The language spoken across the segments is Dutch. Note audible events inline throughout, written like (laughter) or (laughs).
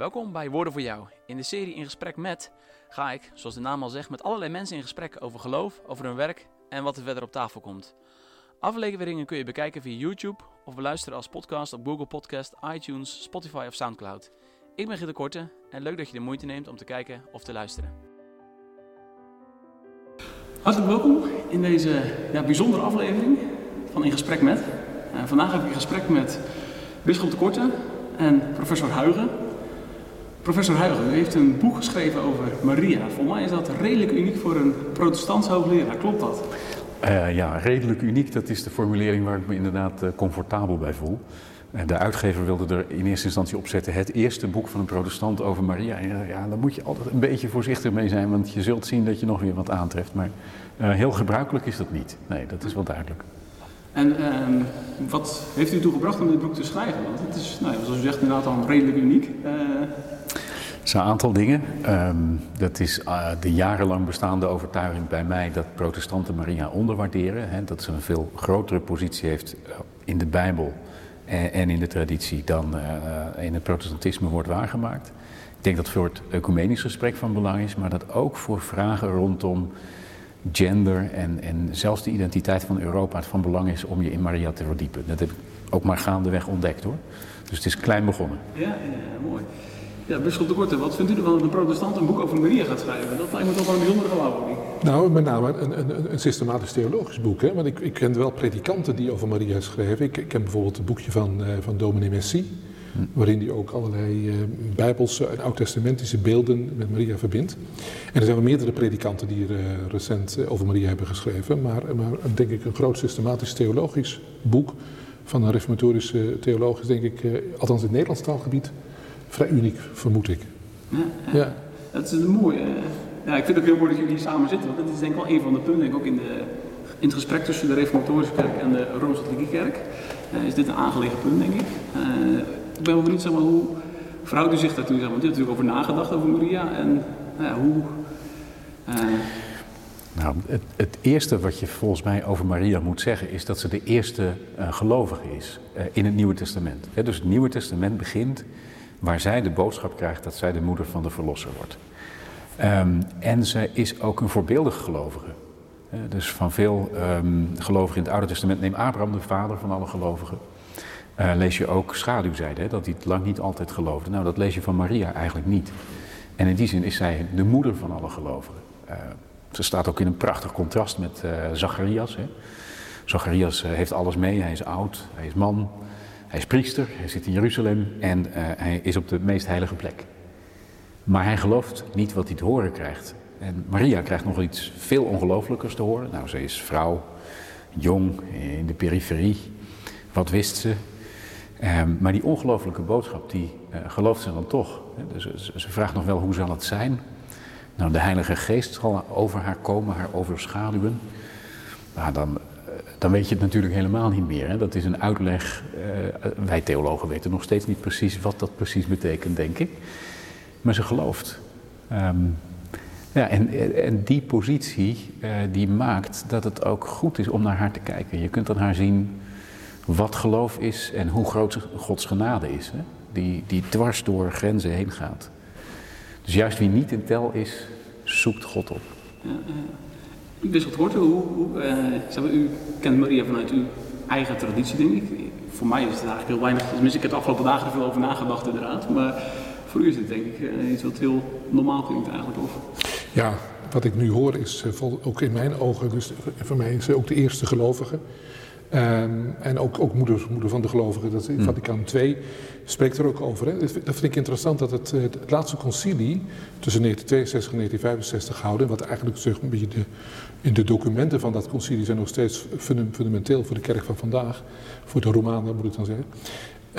Welkom bij Woorden voor Jou. In de serie In Gesprek met ga ik, zoals de naam al zegt, met allerlei mensen in gesprek over geloof, over hun werk en wat er verder op tafel komt. Afleveringen kun je bekijken via YouTube of beluisteren als podcast op Google Podcast, iTunes, Spotify of Soundcloud. Ik ben Gitte Korte en leuk dat je de moeite neemt om te kijken of te luisteren. Hartelijk welkom in deze ja, bijzondere aflevering van In Gesprek met. Uh, vandaag heb ik een gesprek met Bisschop de Korte en professor Huigen. Professor Huigen, u heeft een boek geschreven over Maria. Volgens mij is dat redelijk uniek voor een protestants hoogleraar. Klopt dat? Uh, ja, redelijk uniek. Dat is de formulering waar ik me inderdaad uh, comfortabel bij voel. Uh, de uitgever wilde er in eerste instantie op zetten het eerste boek van een protestant over Maria. En ja, daar moet je altijd een beetje voorzichtig mee zijn, want je zult zien dat je nog weer wat aantreft. Maar heel gebruikelijk is dat niet. Nee, dat is wel duidelijk. En ehm, wat heeft u toegebracht om dit boek te schrijven? Want het is, nou, zoals u zegt, inderdaad al redelijk uniek. Zijn een aantal dingen. Um, dat is uh, de jarenlang bestaande overtuiging bij mij dat protestanten Maria onderwaarderen. Hè, dat ze een veel grotere positie heeft in de Bijbel en, en in de traditie dan in het protestantisme wordt waargemaakt. Ik denk dat voor het ecumenisch gesprek van belang is, maar dat ook voor vragen rondom gender en, en zelfs de identiteit van Europa het van belang is om je in Maria te verdiepen. Dat heb ik ook maar gaandeweg ontdekt hoor. Dus het is klein begonnen. Ja, ja mooi. Ja, Bisschop de Korte, wat vindt u ervan dat een protestant een boek over Maria gaat schrijven? Dat lijkt me toch wel een bijzondere geloofing. Nou, met name een, een, een systematisch theologisch boek. Hè? Want ik, ik ken wel predikanten die over Maria schrijven. Ik, ik ken bijvoorbeeld het boekje van, uh, van dominee Messi. Waarin hij ook allerlei uh, bijbelse en oud-testamentische beelden met Maria verbindt. En er zijn wel meerdere predikanten die er uh, recent over Maria hebben geschreven. Maar, maar denk ik een groot systematisch theologisch boek van een reformatorische theoloog is denk ik, althans in het Nederlands taalgebied, vrij uniek, vermoed ik. Ja, ja. ja. dat is mooi. Ja, ik vind het ook heel mooi dat jullie hier samen zitten, want dat is denk ik wel een van de punten, denk ik, ook in, de, in het gesprek tussen de Reformatorische Kerk en de Rooms-Katholieke Kerk. Uh, is dit een aangelegen punt, denk ik. Uh, ik ben wel benieuwd, zeg maar, hoe verhoudt u zich daartoe? Zeg maar, u hebt natuurlijk over nagedacht over Maria en nou hoe... Uh... Nou, het, het, eerste wat je volgens mij over Maria moet zeggen is dat ze de eerste gelovige is in het Nieuwe Testament. He, dus het Nieuwe Testament begint waar zij de boodschap krijgt dat zij de moeder van de verlosser wordt. Um, en ze is ook een voorbeeldige gelovige. Dus van veel um, gelovigen in het Oude Testament, neem Abraham de vader van alle gelovigen. Uh, lees je ook schaduwzijde, dat hij het lang niet altijd geloofde. Nou, dat lees je van Maria eigenlijk niet. En in die zin is zij de moeder van alle gelovigen. Uh, ze staat ook in een prachtig contrast met Zacharias. Hè. Zacharias heeft alles mee, hij is oud, hij is man, hij is priester, hij zit in Jeruzalem en uh, hij is op de meest heilige plek. Maar hij gelooft niet wat hij te horen krijgt. En Maria krijgt nog iets veel ongelooflijkers te horen. Nou, ze is vrouw, jong, in de periferie. Wat wist ze? Um, maar die ongelooflijke boodschap, die uh, gelooft ze dan toch. Dus ze, ze vraagt nog wel, hoe zal het zijn? Nou, de Heilige Geest zal over haar komen, haar overschaduwen. Nou, dan dan weet je het natuurlijk helemaal niet meer. Hè? Dat is een uitleg. Uh, wij theologen weten nog steeds niet precies wat dat precies betekent, denk ik. Maar ze gelooft. Um, ja, en, en die positie uh, die maakt dat het ook goed is om naar haar te kijken. Je kunt aan haar zien wat geloof is en hoe groot Gods genade is. Hè? Die, die dwars door grenzen heen gaat. Dus juist wie niet in tel is, zoekt God op. Ja, ja. Bisschop Horten, hoe, hoe uh, u kent Maria vanuit uw eigen traditie, denk ik. Voor mij is het eigenlijk heel weinig, tenminste ik heb de afgelopen dagen er veel over nagedacht inderdaad. Maar voor u is het denk ik uh, iets wat heel normaal klinkt eigenlijk. Of... Ja, wat ik nu hoor is uh, ook in mijn ogen, dus voor mij is ze ook de eerste gelovige. Um, en ook, ook moeder, moeder van de gelovigen, dat is mm. Vaticaan II, spreekt er ook over. Hè. Dat vind ik interessant dat het, het laatste concilie tussen 1962 en 1965 gehouden, wat eigenlijk zeg, een beetje de, in de documenten van dat concilie zijn nog steeds fundamenteel voor de kerk van vandaag, voor de Romanen moet ik dan zeggen.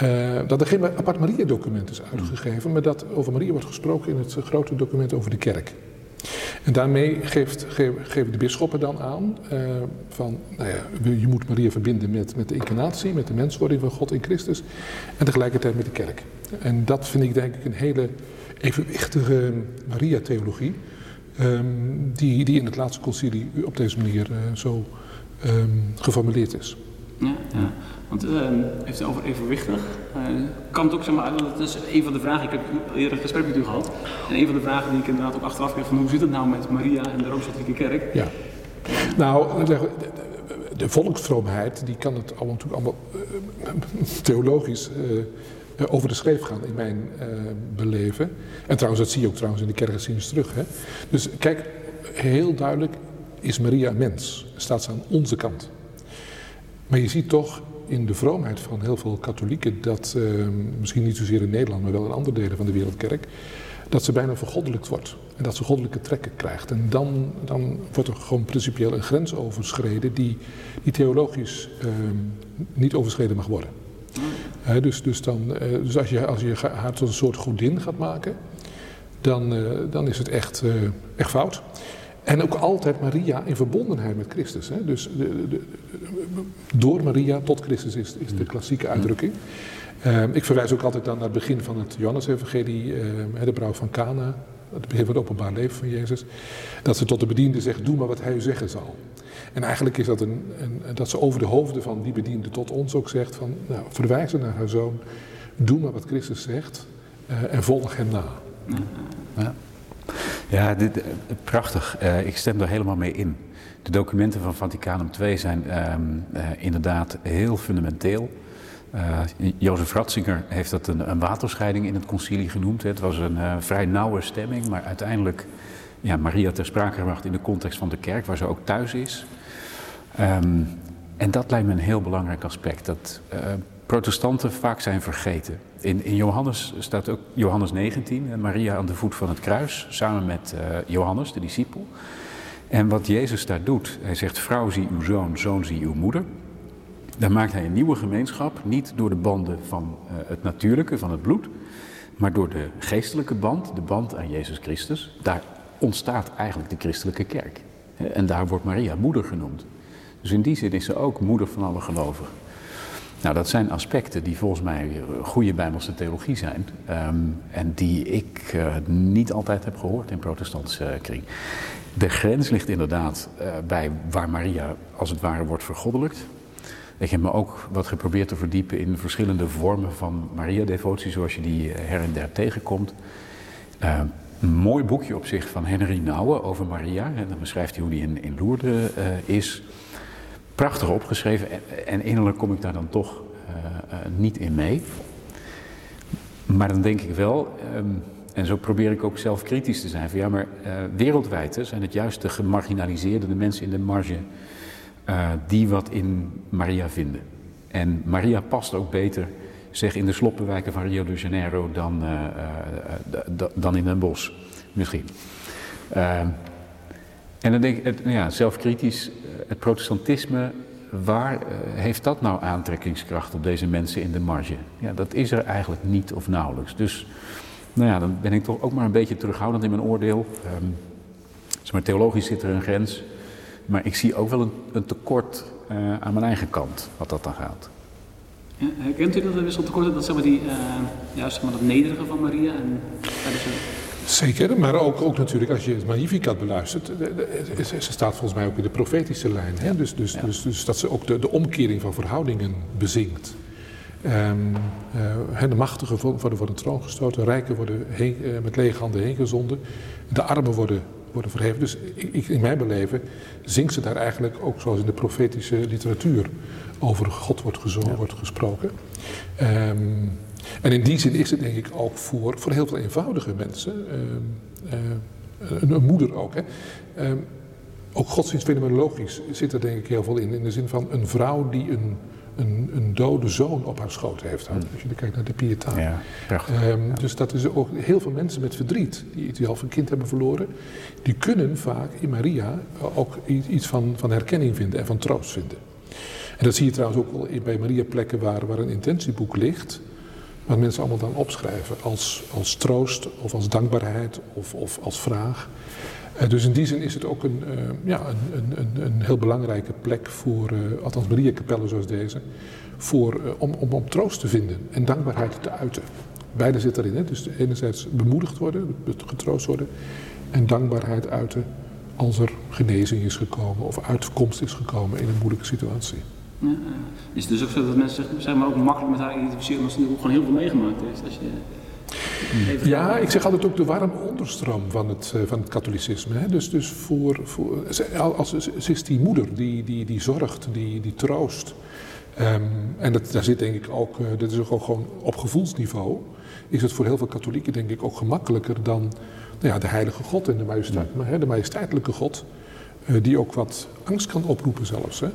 Uh, dat er geen apart Maria-document is uitgegeven, maar dat over Maria wordt gesproken in het grote document over de kerk. En daarmee geeft, geven de bisschoppen dan aan uh, van, nou ja, je moet Maria verbinden met, met de incarnatie, met de menswording van God in Christus en tegelijkertijd met de kerk. En dat vind ik denk ik een hele evenwichtige Maria-theologie, um, die, die in het laatste concilie op deze manier uh, zo um, geformuleerd is. Ja, ja. Want uh, heeft het over evenwichtig. Uh, kan het ook zeg maar, dat is een van de vragen, ik heb eerder een gesprek met u gehad. En een van de vragen die ik inderdaad ook achteraf kreeg van hoe zit het nou met Maria en de Rooms-Katholieke Kerk? Ja. Nou, de, de volksvroomheid die kan het allemaal, natuurlijk allemaal uh, (laughs) theologisch over de schreef gaan in mijn beleven. En trouwens, dat zie je ook trouwens in de kerkgeschiedenis terug. Hè? Dus kijk, heel duidelijk is Maria mens. Staat ze aan onze kant. Maar je ziet toch in de vroomheid van heel veel katholieken dat, uh, misschien niet zozeer in Nederland, maar wel in andere delen van de wereldkerk, dat ze bijna vergoddelijkt wordt. En dat ze goddelijke trekken krijgt. En dan, dan wordt er gewoon principieel een grens overschreden die, die theologisch uh, niet overschreden mag worden. Dus, dus, dan, uh, dus als je, als je haar tot een soort godin gaat maken, dan, uh, dan is het echt, uh, echt fout. En ook altijd Maria in verbondenheid met Christus. Hè? Dus de, de, door Maria tot Christus is, is de klassieke uitdrukking. Uh, ik verwijs ook altijd dan naar het begin van het Johannes-evangelie, uh, de brouw van Cana, het begin van het openbaar leven van Jezus. Dat ze tot de bediende zegt, doe maar wat hij u zeggen zal. En eigenlijk is dat een, een, dat ze over de hoofden van die bediende tot ons ook zegt van, nou, verwijzen naar haar zoon, doe maar wat Christus zegt uh, en volg hem na. Ja. Ja, dit, eh, prachtig. Uh, ik stem er helemaal mee in. De documenten van Vaticanum II zijn uh, uh, inderdaad heel fundamenteel. Jozef Ratzinger heeft dat een, een, waterscheiding in het concilie genoemd. Het was een vrij nauwe stemming, maar uiteindelijk ja, Maria ter sprake gebracht in de context van de kerk, waar ze ook thuis is. Um, en dat lijkt me een heel belangrijk aspect. Dat protestanten vaak zijn vergeten. In, in Johannes staat ook Johannes 19, en Maria aan de voet van het kruis, samen met uh, Johannes, de discipel. En wat Jezus daar doet, hij zegt: Vrouw, zie uw zoon, zoon, zie uw moeder. Daar maakt hij een nieuwe gemeenschap, niet door de banden van uh, het natuurlijke, van het bloed, maar door de geestelijke band, de band aan Jezus Christus. Daar ontstaat eigenlijk de christelijke kerk. En daar wordt Maria moeder genoemd. Dus in die zin is ze ook moeder van alle gelovigen. Nou, dat zijn aspecten die volgens mij goede bijbelse theologie zijn. Um, en die ik uh, niet altijd heb gehoord in protestantse kring. De grens ligt inderdaad uh, bij waar Maria als het ware wordt vergoddelijkt. Ik heb me ook wat geprobeerd te verdiepen in verschillende vormen van Maria-devotie, zoals je die her en der tegenkomt. een mooi boekje op zich van Henry Nouwen over Maria. En dan beschrijft hij hoe die in, in is prachtig opgeschreven en innerlijk kom ik daar dan toch uh, uh, niet in mee. Maar dan denk ik wel, um, en zo probeer ik ook zelf kritisch te zijn, van ja, maar uh, wereldwijd zijn het juist de gemarginaliseerden, de mensen in de marge, die wat in Maria vinden. En Maria past ook beter, zeg, in de sloppenwijken van Rio de Janeiro dan, dan in een bos, misschien. Ehm, en dan denk ik, ja, zelfkritisch, het protestantisme, waar uh, heeft dat nou aantrekkingskracht op deze mensen in de marge? Ja, dat is er eigenlijk niet of nauwelijks. Dus nou ja, dan ben ik toch ook maar een beetje terughoudend in mijn oordeel. Um, dus maar theologisch zit er een grens. Maar ik zie ook wel een, een tekort uh, aan mijn eigen kant, wat dat dan gaat. Ja, herkent u dat er wisseltekort, dat, zeg maar, die, uh, ja, zeg maar dat nederige van Maria? En, Zeker, maar ook, ook natuurlijk als je het Magnificat beluistert, ze staat volgens mij ook in de profetische lijn. Hè? Dus, dus, ja. dus, dus dat ze ook de, de omkering van verhoudingen bezingt. Um, uh, de machtigen worden voor de troon gestoten, rijken worden heen, uh, met lege handen heen gezonden, de armen worden, worden verheven. Dus ik, in mijn beleven zingt ze daar eigenlijk ook zoals in de profetische literatuur over God wordt, gezongen, ja. wordt gesproken. Um, en in die zin is het denk ik ook voor, voor heel veel eenvoudige mensen, uh, uh, een, een, moeder ook, hè, uh, ook godsdienstfenomenologisch zit er denk ik heel veel in. In de zin van een vrouw die een, een, een dode zoon op haar schoot heeft. Mm. Als je kijkt naar de Pietà. Ja, um, ja. Dus dat is ook heel veel mensen met verdriet, die, die half een kind hebben verloren, die kunnen vaak in Maria ook iets van, van herkenning vinden en van troost vinden. En dat zie je trouwens ook wel bij Maria plekken waar, waar een intentieboek ligt. Wat mensen allemaal dan opschrijven als, als troost of als dankbaarheid of, of als vraag. Uh, dus in die zin is het ook een, uh, ja, een, een, een, heel belangrijke plek voor, uh, althans Mariakapellen zoals deze, voor, om, om, om troost te vinden en dankbaarheid te uiten. Beide zit erin. Hè? Dus enerzijds bemoedigd worden, getroost worden en dankbaarheid uiten als er genezing is gekomen of uitkomst is gekomen in een moeilijke situatie. Ja, uh, is het dus ook zo dat mensen zich zeg maar, ook makkelijk met haar identificeren omdat ze ook gewoon heel veel meegemaakt heeft? Als je, ja, ik zeg altijd ook de warme onderstroom van het, uh, van het katholicisme. Hè? Dus, dus voor, voor, als, ze is die moeder die, die, die zorgt, die, die troost. Um, en dat, daar zit denk ik ook, uh, dat is ook gewoon op gevoelsniveau, is het voor heel veel katholieken denk ik ook gemakkelijker dan nou ja, de heilige God en de, majesteit, ja. de majesteitelijke God, uh, die ook wat angst kan oproepen zelfs. Hè?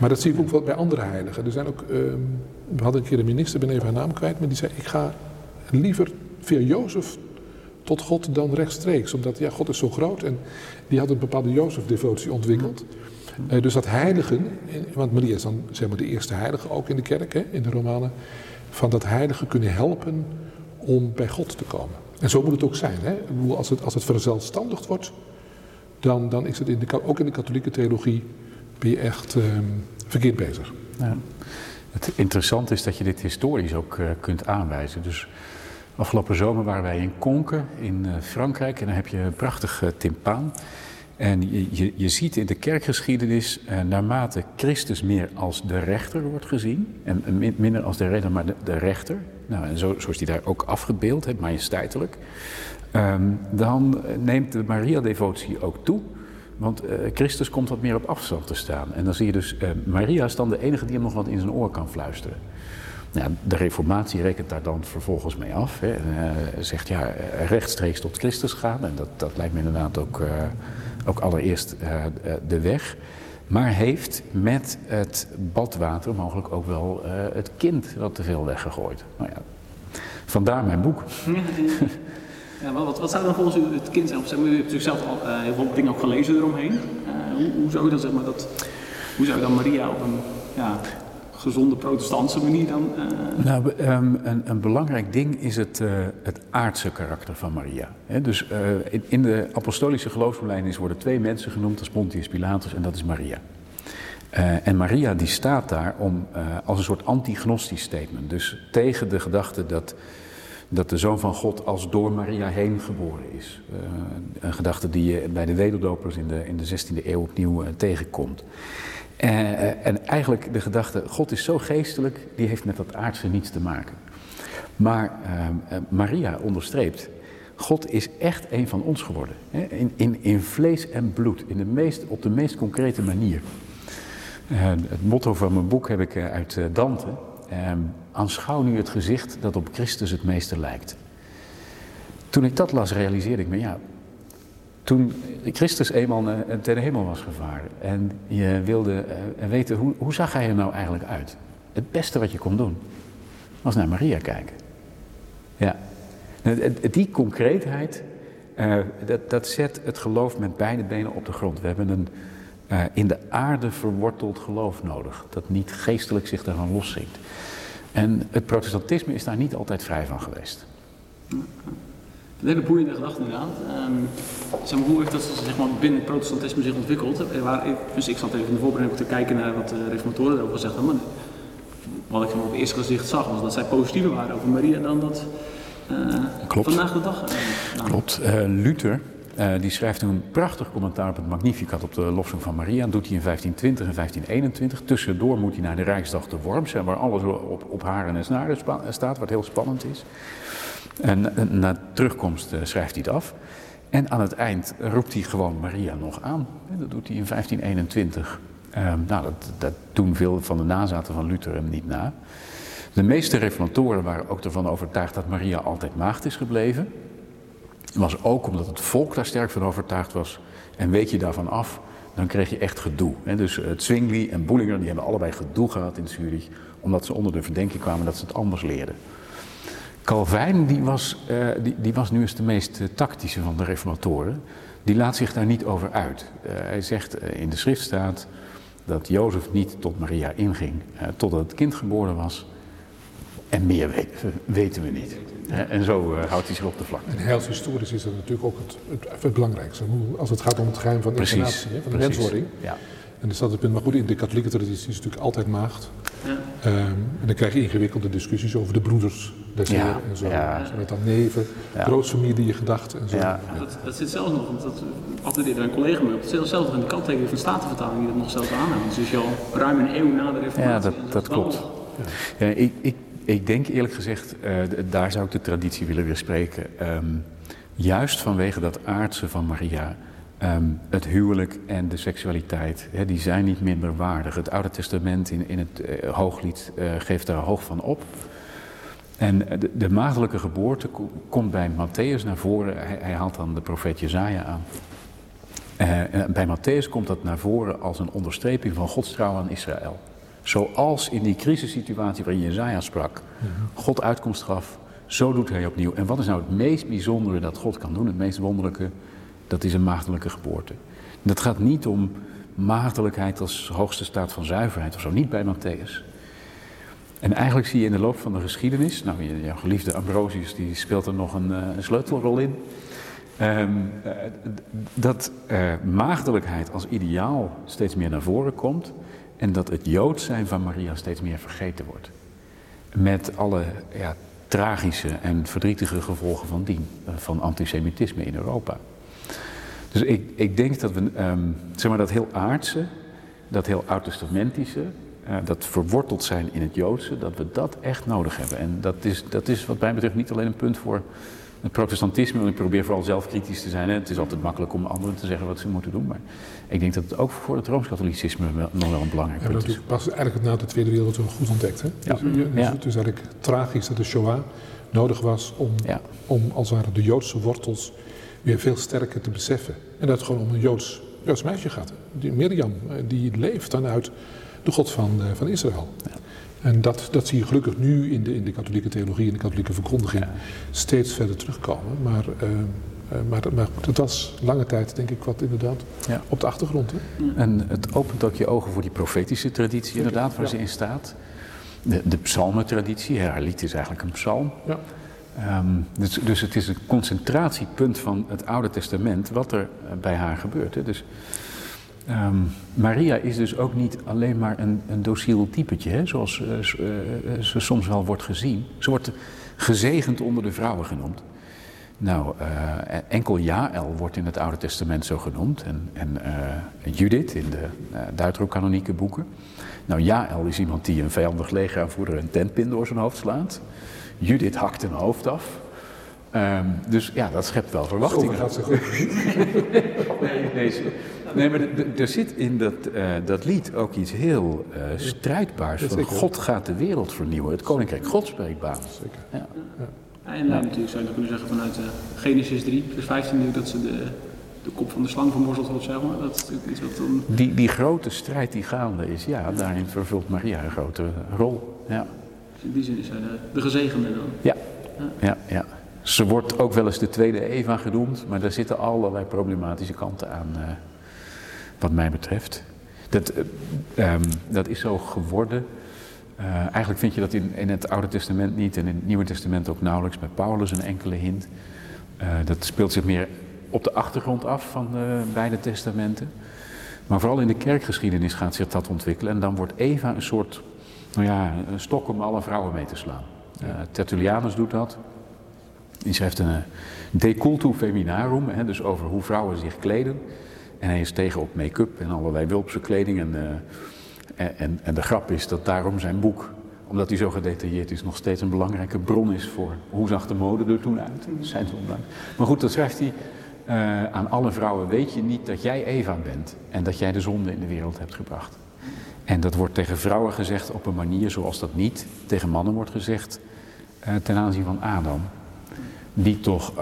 Maar dat zie ik ook wel bij andere heiligen. Er zijn ook, um, we hadden een keer een minister, ben even haar naam kwijt, maar die zei: Ik ga liever via Jozef tot God dan rechtstreeks. Omdat ja, God is zo groot en die had een bepaalde Jozef-devotie ontwikkeld. Uh, dus dat heiligen, want Maria is dan zeg maar de eerste heilige ook in de kerk, hè, in de Romanen, van dat heiligen kunnen helpen om bij God te komen. En zo moet het ook zijn. Hè? Als, het, als het verzelfstandigd wordt, dan, dan is het in de, ook in de katholieke theologie ben je echt uh, verkeerd bezig. Ja. Het interessante is dat je dit historisch ook uh, kunt aanwijzen. Dus afgelopen zomer waren wij in Konken in uh, Frankrijk en dan heb je een prachtig uh, timpaan. En je, je, je, ziet in de kerkgeschiedenis, naarmate Christus meer als de rechter wordt gezien, en minder als de redder, maar de, rechter, nou, en zo, is die daar ook afgebeeld, he, majesteitelijk, um, dan neemt de Maria-devotie ook toe. Want uh, Christus komt wat meer op afstand te staan. En dan zie je dus, uh, Maria is dan de enige die hem nog wat in zijn oor kan fluisteren. Nou, de reformatie rekent daar dan vervolgens mee af. Hè. Uh, zegt ja, rechtstreeks tot Christus gaan. En dat, dat lijkt me inderdaad ook, ook allereerst de weg. Maar heeft met het badwater mogelijk ook wel het kind wat te veel weggegooid. Nou ja, vandaar mijn boek. (laughs) Ja, wat, wat zou dan volgens u het kind zijn? Zeg maar, u hebt natuurlijk zelf al uh, heel veel dingen ook gelezen eromheen. Uh, hoe, hoe, zou u dan, zeg maar, dat, hoe zou dan Maria op een ja, gezonde protestantse manier dan... Uh... Nou, um, een, een, belangrijk ding is het, het aardse karakter van Maria. Dus in, in, de apostolische geloofsbelijdenis worden twee mensen genoemd, als Pontius Pilatus en dat is Maria. en Maria die staat daar om, als een soort antignostisch statement. Dus tegen de gedachte dat dat de Zoon van God als door Maria heen geboren is. Uh, een gedachte die je bij de wederdopers in de, in de 16e eeuw opnieuw uh, tegenkomt. Uh, en eigenlijk de gedachte, God is zo geestelijk, die heeft met dat aardse niets te maken. Maar Maria onderstreept, God is echt een van ons geworden. Hè? In, in, in vlees en bloed, in de meest, op de meest concrete manier. het motto van mijn boek heb ik uit Dante. Aanschouw nu het gezicht dat op Christus het meeste lijkt. Toen ik dat las, realiseerde ik me, ja, toen Christus eenmaal ten hemel was gevaren en je wilde uh, weten hoe, hoe zag hij er nou eigenlijk uit? Het beste wat je kon doen, was naar Maria kijken. Ja, die concreetheid, uh, dat, dat zet het geloof met beide benen op de grond. We hebben een in de aarde verworteld geloof nodig, dat niet geestelijk zich daarvan loszinkt. En het protestantisme is daar niet altijd vrij van geweest. Een hele boeiende gedachte inderdaad. Um, zeg maar, hoe heeft dat zeg maar, binnen het protestantisme zich ontwikkeld? Waar, dus ik zat even in de voorbereiding te kijken naar wat de reformatoren erover gezegd hebben. wat ik op het eerste gezicht zag was dat zij positiever waren over Maria dan dat uh, Klopt. vandaag de dag. Uh, nou. Klopt. Uh, Luther uh, die schrijft een prachtig commentaar op het Magnificat op de lofzang van Maria. Dat doet hij in 1520 en 1521. Tussendoor moet hij naar de Rijksdag de Worms, waar alles op, op haren en snaren staat, wat heel spannend is. En, en na terugkomst uh, schrijft hij het af. En aan het eind roept hij gewoon Maria nog aan. Dat doet hij in 1521. Uh, nou, dat, dat doen veel van de nazaten van Luther hem niet na. De meeste reformatoren waren ook ervan overtuigd dat Maria altijd maagd is gebleven was ook omdat het volk daar sterk van overtuigd was. En weet je daarvan af, dan kreeg je echt gedoe. Dus uh, Zwingli en Boelinger die hebben allebei gedoe gehad in Zurich, omdat ze onder de verdenking kwamen dat ze het anders leerden. Calvijn die was, uh, die, die, was nu eens de meest uh, tactische van de reformatoren. Die laat zich daar niet over uit. hij zegt in de schrift staat dat Jozef niet tot Maria inging totdat het kind geboren was. En meer weten, weten we niet. En zo uh, houdt hij zich op de vlakte. En heilshistorisch is dat natuurlijk ook het, het, het belangrijkste. Als het gaat om het geheim van de incarnatie, van de menswording. Ja. En dus dat het punt. Maar goed, in de katholieke traditie is het natuurlijk altijd maagd. Ja. Ehm, en dan krijg je ingewikkelde discussies over de broeders des ja. en zo. Ja. Zijn het dan neven, ja. grootfamilie gedacht en zo. Ja. Dat, dat, zit zelfs nog, want dat altijd een collega mee op, zelfs nog in de kanttekening van de Statenvertaling die dat nog zelf aanhoudt. Dus je al ruim een eeuw na de reformatie. Ja, dat, dat klopt. Ja. ik, ik, ik denk eerlijk gezegd, uh, daar zou ik de traditie willen weer spreken. Um, juist vanwege dat aardse van Maria Um, het huwelijk en de seksualiteit, die zijn niet minder waardig. Het Oude Testament in, in het uh, Hooglied uh, geeft daar hoog van op. En de, de maagdelijke geboorte komt bij Matthäus naar voren. Hij, hij, haalt dan de profeet Jezaja aan. Bij Matthäus komt dat naar voren als een onderstreping van Gods trouw aan Israël. Zoals in die crisissituatie waarin Jezaja sprak, God uitkomst gaf, zo doet hij opnieuw. En wat is nou het meest bijzondere dat God kan doen, het meest wonderlijke? Dat is een maagdelijke geboorte. Dat gaat niet om maagdelijkheid als hoogste staat van zuiverheid of zo, niet bij Matthäus. En eigenlijk zie je in de loop van de geschiedenis, nou, jouw geliefde Ambrosius die speelt er nog een, een sleutelrol in, um, uh, dat uh, maagdelijkheid als ideaal steeds meer naar voren komt en dat het Jood zijn van Maria steeds meer vergeten wordt. Met alle ja, tragische en verdrietige gevolgen van dien, van antisemitisme in Europa. Dus ik, ik denk dat we, um, zeg maar, dat heel aardse, dat heel oud-testamentische, uh, dat verworteld zijn in het Joodse, dat we dat echt nodig hebben. En dat is, dat is wat mij betreft niet alleen een punt voor het protestantisme, want ik probeer vooral zelf kritisch te zijn. Hè. Het is altijd makkelijk om anderen te zeggen wat ze moeten doen, maar ik denk dat het ook voor het Rooms-Katholicisme nog wel een belangrijk ja, punt is. Was eigenlijk na de Tweede Wereldoorlog goed ontdekt. Hè? Ja. Dus, dus, ja. Het is eigenlijk tragisch dat de Shoah nodig was om, om als het ware de Joodse wortels weer veel sterker te beseffen. En dat het gewoon om een Joods, Joods meisje gaat. Die Mirjam, eh, die leeft dan uit de God van, uh, van Israël. Ja. En dat, dat zie je gelukkig nu in de, in de katholieke theologie en de katholieke verkondiging ja. steeds verder terugkomen. Maar, uh, maar, maar dat was lange tijd, denk ik, wat inderdaad ja. op de achtergrond. Hè? En het opent ook je ogen voor die profetische traditie, inderdaad, waar ze in staat. De, de psalmentraditie, haar lied is eigenlijk een psalm. Ja. Um, dus, dus, het is een concentratiepunt van het Oude Testament wat er bij haar gebeurt. Hè. Dus, um, Maria is dus ook niet alleen maar een, een dociel typetje, hè, zoals uh, uh, ze soms wel wordt gezien. Ze wordt gezegend onder de vrouwen genoemd. Nou, uh, enkel Jaël wordt in het Oude Testament zo genoemd en, en Judith in de Deuterocanonieke boeken. Nou, Jaël is iemand die een vijandig legeraanvoerder een tentpin door zijn hoofd slaat. Judith hakt een hoofd af. Um, dus ja, dat schept wel verwachtingen. gaat ze goed (laughs) nee, nee, nee, maar er zit in dat, uh, dat lied ook iets heel uh, strijdbaars. Van God gaat de wereld vernieuwen. Het koninkrijk God spreekt baan. Zeker. Ja. Ja. Ja, en ja. natuurlijk zou je kunnen zeggen vanuit uh, Genesis 3, vers 15, dat ze de, de kop van de slang vermorzeld wordt, zeg maar. Dat is natuurlijk iets wat dan... die, die grote strijd die gaande is, ja, daarin vervult Maria een grote rol. Ja. Dus in die zin is zij de, de gezegende dan. Ja. ja, ja, ja. Ze wordt ook wel eens de tweede Eva genoemd, maar daar zitten allerlei problematische kanten aan, uh, wat mij betreft. Dat, uh, um, dat is zo geworden. Uh, eigenlijk vind je dat in, in, het Oude Testament niet en in het Nieuwe Testament ook nauwelijks. Bij Paulus een enkele hint. dat speelt zich meer op de achtergrond af van de beide testamenten. Maar vooral in de kerkgeschiedenis gaat zich dat ontwikkelen. En dan wordt Eva een soort nou ja, een stok om alle vrouwen mee te slaan. Tertullianus doet dat. Die schrijft een De cultu feminarum, hè, dus over hoe vrouwen zich kleden. En hij is tegen op make-up en allerlei wulpse kleding. En, uh, en, en de grap is dat daarom zijn boek, omdat hij zo gedetailleerd is, nog steeds een belangrijke bron is voor hoe zag de mode er toen uit. Zijn. Maar goed, dat schrijft hij. Uh, aan alle vrouwen weet je niet dat jij Eva bent en dat jij de zonde in de wereld hebt gebracht. En dat wordt tegen vrouwen gezegd op een manier zoals dat niet tegen mannen wordt gezegd uh, ten aanzien van Adam. Die toch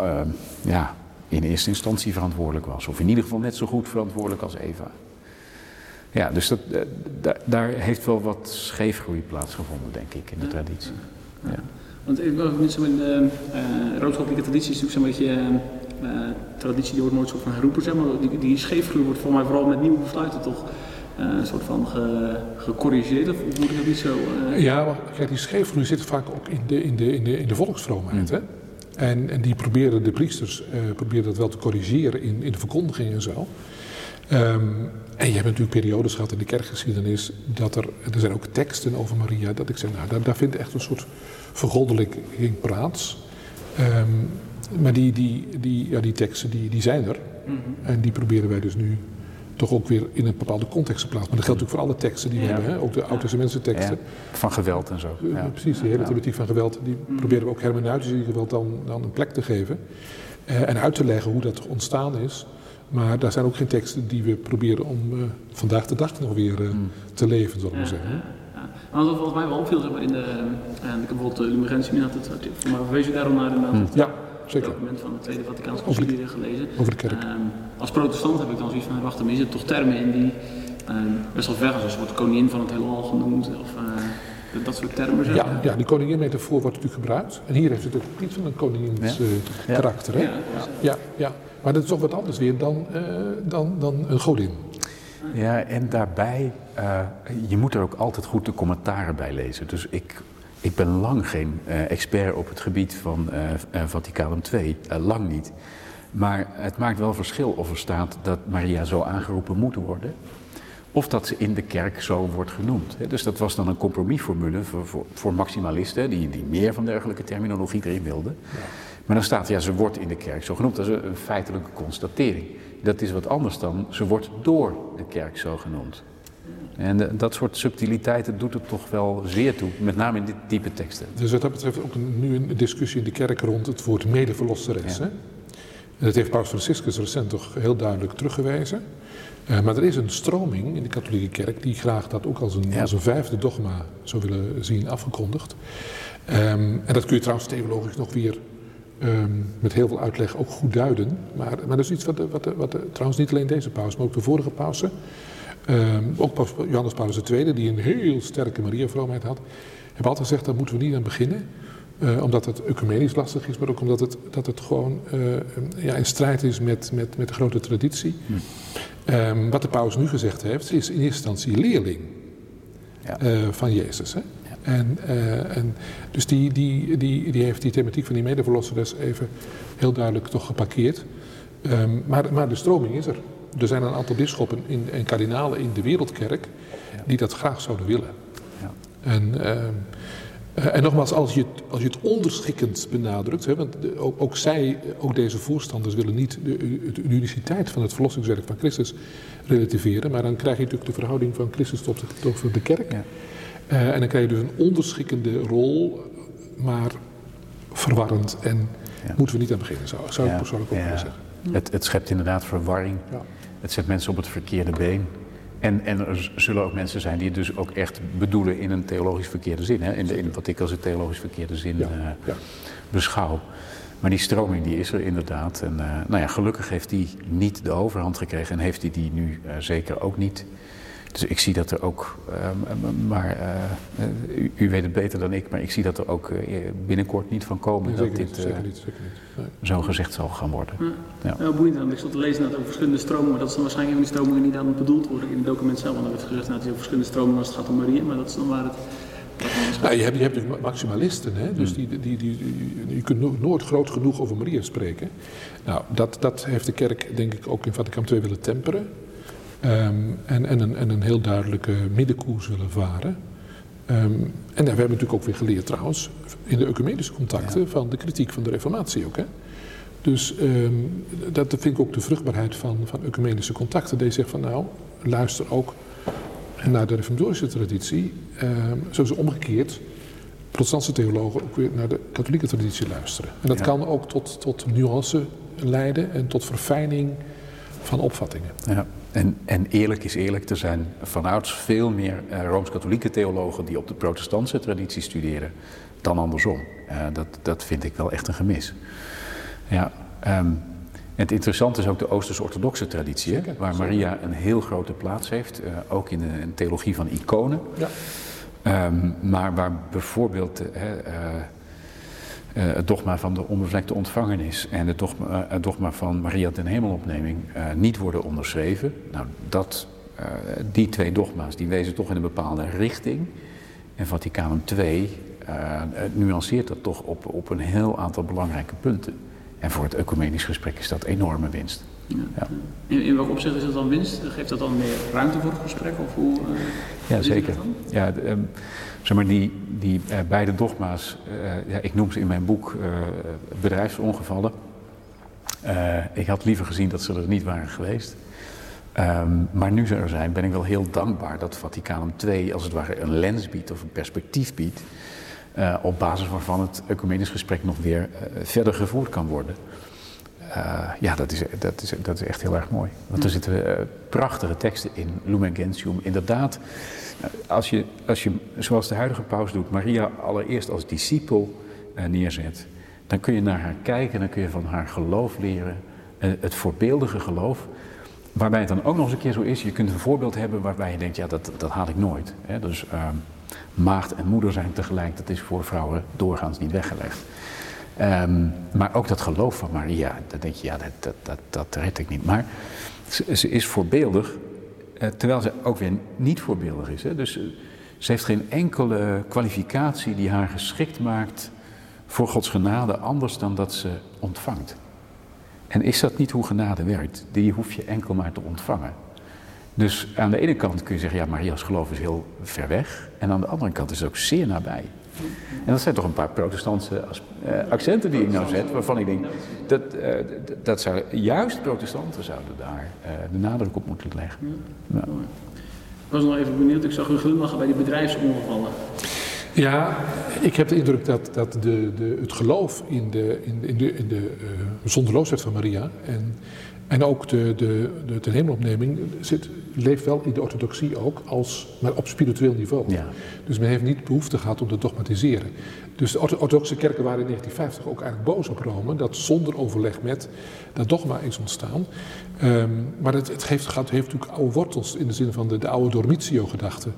ja, in eerste instantie verantwoordelijk was. Of in ieder geval net zo goed verantwoordelijk als Eva. Ja, dus dat, uh, da daar heeft wel wat scheefgroei plaatsgevonden, denk ik, in de traditie. Ja. Ja. Want ik wil niet zo in de roodschappelijke traditie is natuurlijk zo'n beetje traditie die wordt nooit soort van geroepen, zeg maar. Die, die scheefgroei wordt voor mij vooral met nieuwe besluiten toch uh, een soort van ge, gecorrigeerd, of moet ik dat niet zo... Uh... Ja, maar kijk, die scheefgroei zit vaak ook in de, in de, in de, in de volksvroomheid, mm. hè? En, en die proberen, de priesters uh, proberen dat wel te corrigeren in, in de verkondiging en zo. Ehm, en je hebt natuurlijk periodes gehad in de kerkgeschiedenis dat er, er zijn ook teksten over Maria, dat ik zeg, nou, daar, daar vindt echt een soort vergoddelijking plaats. Ehm, maar die, die, die, ja, die teksten die, die zijn er. Mhm. En die proberen wij dus nu toch ook weer in een bepaalde context te plaatsen. Maar dat geldt natuurlijk voor alle teksten die we Ja. hebben, hè? ook de Oud-Testamentische teksten. Ja, van geweld en zo. Eh, Ja. Precies, die hele thematiek van geweld, die proberen we ook hermeneutisch in ieder geval dan, dan een plek te geven. Eh, en uit te leggen hoe dat ontstaan is. Maar daar zijn ook geen teksten die we proberen om eh, vandaag de dag nog weer eh, te leven, zullen we Ja, zeggen. ja. Maar wat volgens mij wel opviel zeg maar, in de, ik heb bijvoorbeeld de Lumigentie had het, mij verwees je daarom naar inderdaad het Ja, zeker. document van de Tweede Vaticaanse Over de- Concilie gelezen. Over de kerk. Ehm, als protestant heb ik dan zoiets van, wacht, er zitten toch termen in die ehm, best wel ver gaan. Zoals wordt de koningin van het heelal genoemd, of eh, dat- soort termen. Zeg. Ja, ja, die koningin-metafoor wordt natuurlijk gebruikt. En hier heeft het ook niet van een koningins Ja. eh, Ja. karakter. Hè? Ja, Ja, ja. Maar dat is toch wat anders weer dan, eh, dan, dan een godin. Ja, en daarbij, eh, je moet er ook altijd goed de commentaren bij lezen. Dus ik, ik ben lang geen eh, expert op het gebied van eh, Vaticanum II, lang niet. Maar het maakt wel verschil of er staat dat Maria zo aangeroepen moet worden, of dat ze in de kerk zo wordt genoemd. Dus dat was dan een compromisformule voor, voor, voor maximalisten, die, die meer van dergelijke terminologie erin wilden. Maar dan staat, ja, ze wordt in de kerk zo genoemd. Dat is een feitelijke constatering. Dat is wat anders dan, ze wordt door de kerk zo genoemd. En eh, dat soort subtiliteiten doet het toch wel zeer toe, met name in dit type teksten. Dus wat dat betreft ook nu een discussie in de kerk rond het woord medeverlosseres. Ja. Hè? En dat heeft Paus Franciscus recent toch heel duidelijk teruggewezen. Eh, maar er is een stroming in de katholieke kerk die graag dat ook als een, Ja. als een vijfde dogma zou willen zien afgekondigd. Ehm, en dat kun je trouwens theologisch nog weer ehm, met heel veel uitleg ook goed duiden. Maar, maar dat is iets wat, de, wat, de, wat de- trouwens niet alleen deze paus, maar ook de vorige pausen. Ehm, ook paus Johannes Paulus II, die een heel sterke Maria-vroomheid had, hebben altijd gezegd, daar moeten we niet aan beginnen. Eh, omdat het ecumenisch lastig is, maar ook omdat het, dat het gewoon eh, ja, in strijd is met, met, met de grote traditie. Ehm, wat de paus nu gezegd heeft, is in eerste instantie leerling Ja. eh, van Jezus. Hè? En, en dus die, die, die, die heeft die thematiek van die medeverlosseres even heel duidelijk toch geparkeerd. Ehm, maar, maar de stroming is er. Er zijn een aantal bisschoppen in, en kardinalen in de wereldkerk die dat graag zouden willen. Ja. En, ehm, eh, en nogmaals, als je, het, als je het onderschikkend benadrukt, hè, want ook, ook zij, ook deze voorstanders willen niet de, de uniciteit van het verlossingswerk van Christus relativeren, maar dan krijg je natuurlijk de verhouding van Christus tot de, tot de kerk. Ja. Eh, en dan krijg je dus een onderschikkende rol, maar verwarrend. En Ja. moeten we niet aan beginnen, zou, zou ik persoonlijk ook willen zeggen. Het, het schept inderdaad verwarring. Ja. Het zet mensen op het verkeerde been. En, en er zullen ook mensen zijn die het dus ook echt bedoelen in een theologisch verkeerde zin. Hè? In, de, in wat ik als een theologisch verkeerde zin Ja, eh, ja. beschouw. Maar die stroming die is er inderdaad. En eh, nou ja, gelukkig heeft die niet de overhand gekregen en heeft hij die nu eh, zeker ook niet. Dus ik zie dat er ook, ehm, maar eh, u, u weet het beter dan ik, maar ik zie dat er ook eh, binnenkort niet van komen Nee, dat zeker, dit niet, eh, zeker niet, zeker niet. Nee. zo gezegd zal gaan worden. Ja. Heel boeiend, ik zat te lezen dat over verschillende stromingen, maar dat is dan waarschijnlijk een van die stromingen die dan bedoeld worden in het document zelf. Want er werd gezegd dat het over verschillende stromingen als het gaat om Maria, maar dat is dan waar het... Nou, je hebt, je hebt natuurlijk maximalisten, hè? dus die, die, die, die- je kunt no- nooit groot genoeg over Maria spreken. Nou, dat, dat heeft de kerk denk ik ook in Vaticaan II willen temperen. Ehm, en, en, een, en een heel duidelijke middenkoers willen varen. Ehm, en we hebben natuurlijk ook weer geleerd trouwens, in de ecumenische contacten, van de kritiek van de reformatie ook. Hè? Dus ehm, dat vind ik ook de vruchtbaarheid van, van ecumenische contacten. Die zegt van nou, luister ook naar de reformatorische traditie, ehm, zoals omgekeerd protestantse theologen ook weer naar de katholieke traditie luisteren. En dat Ja. kan ook tot, tot nuance leiden en tot verfijning van opvattingen. Ja. En, en eerlijk is eerlijk, er zijn vanouds veel meer eh, Rooms-Katholieke theologen die op de protestantse traditie studeren dan andersom. Eh, dat, dat vind ik wel echt een gemis. Ja, ehm, het interessante is ook de Oosters-orthodoxe traditie, hè, waar zeker. Maria een heel grote plaats heeft, eh, ook in de, in de theologie van iconen. Ja. Ehm, maar waar bijvoorbeeld het dogma van de onbevlekte ontvangenis en het dogma, eh, dogma van Maria ten hemelopneming eh, niet worden onderschreven. Nou, dat, eh, die twee dogma's die wezen toch in een bepaalde richting. En Vaticanum II eh, eh, nuanceert dat toch op, op een heel aantal belangrijke punten. En voor het ecumenisch gesprek is dat enorme winst. Ja. In, in welk opzicht is dat dan winst? Geeft dat dan meer ruimte voor het gesprek? Of hoe, uh, ja, zeker. Ja, um, zeg maar, die, die uh, beide dogma's, uh, ja, ik noem ze in mijn boek bedrijfsongevallen. ik had liever gezien dat ze er niet waren geweest. Um, maar nu ze er zijn, ben ik wel heel dankbaar dat Vaticanum II als het ware een lens biedt of een perspectief biedt. op basis waarvan het ecumenisch gesprek nog weer verder gevoerd kan worden. Uh, ja, dat is, dat, is, dat is echt heel erg mooi. Want er zitten uh, prachtige teksten in, Lumen Gentium. Inderdaad, als je, als je, zoals de huidige paus doet, Maria allereerst als discipel uh, neerzet, dan kun je naar haar kijken, dan kun je van haar geloof leren, het voorbeeldige geloof. Waarbij het dan ook nog eens een keer zo is, je kunt een voorbeeld hebben waarbij je denkt, ja, dat, dat haal ik nooit. Hè? Dus ehm, maagd en moeder zijn tegelijk, dat is voor vrouwen doorgaans niet weggelegd. Um, maar ook dat geloof van Maria, dan denk je, ja, dat, dat, dat, dat red ik niet. Maar ze, is voorbeeldig, uh, terwijl ze ook weer niet voorbeeldig is. Hè? Dus uh, ze heeft geen enkele kwalificatie die haar geschikt maakt voor Gods genade, anders dan dat ze ontvangt. En is dat niet hoe genade werkt? Die hoef je enkel maar te ontvangen. Dus aan de ene kant kun je zeggen, ja, Maria's geloof is heel ver weg. En aan de andere kant is het ook zeer nabij. En dat zijn toch een paar protestantse uh, accenten die ik nou zet, waarvan ik denk dat, uh, dat zou, juist protestanten zouden daar uh, de nadruk op moeten leggen. Ja. Ik was nog even benieuwd, ik zag u glimlachen bij die bedrijfsongevallen. Ja, ik heb de indruk dat, dat de, de, het geloof in de, in de, in de, in de zonderloosheid van Maria en en ook de, de, de ten hemelopneming zit, leeft wel in de orthodoxie ook, als, maar op spiritueel niveau. Ja. Dus men heeft niet behoefte gehad om te dogmatiseren. Dus de orthodoxe kerken waren in 1950 ook eigenlijk boos op Rome, dat zonder overleg met dat dogma is ontstaan. Um, maar het, het heeft, gaat, heeft natuurlijk oude wortels in de zin van de, de oude Dormitio-gedachte.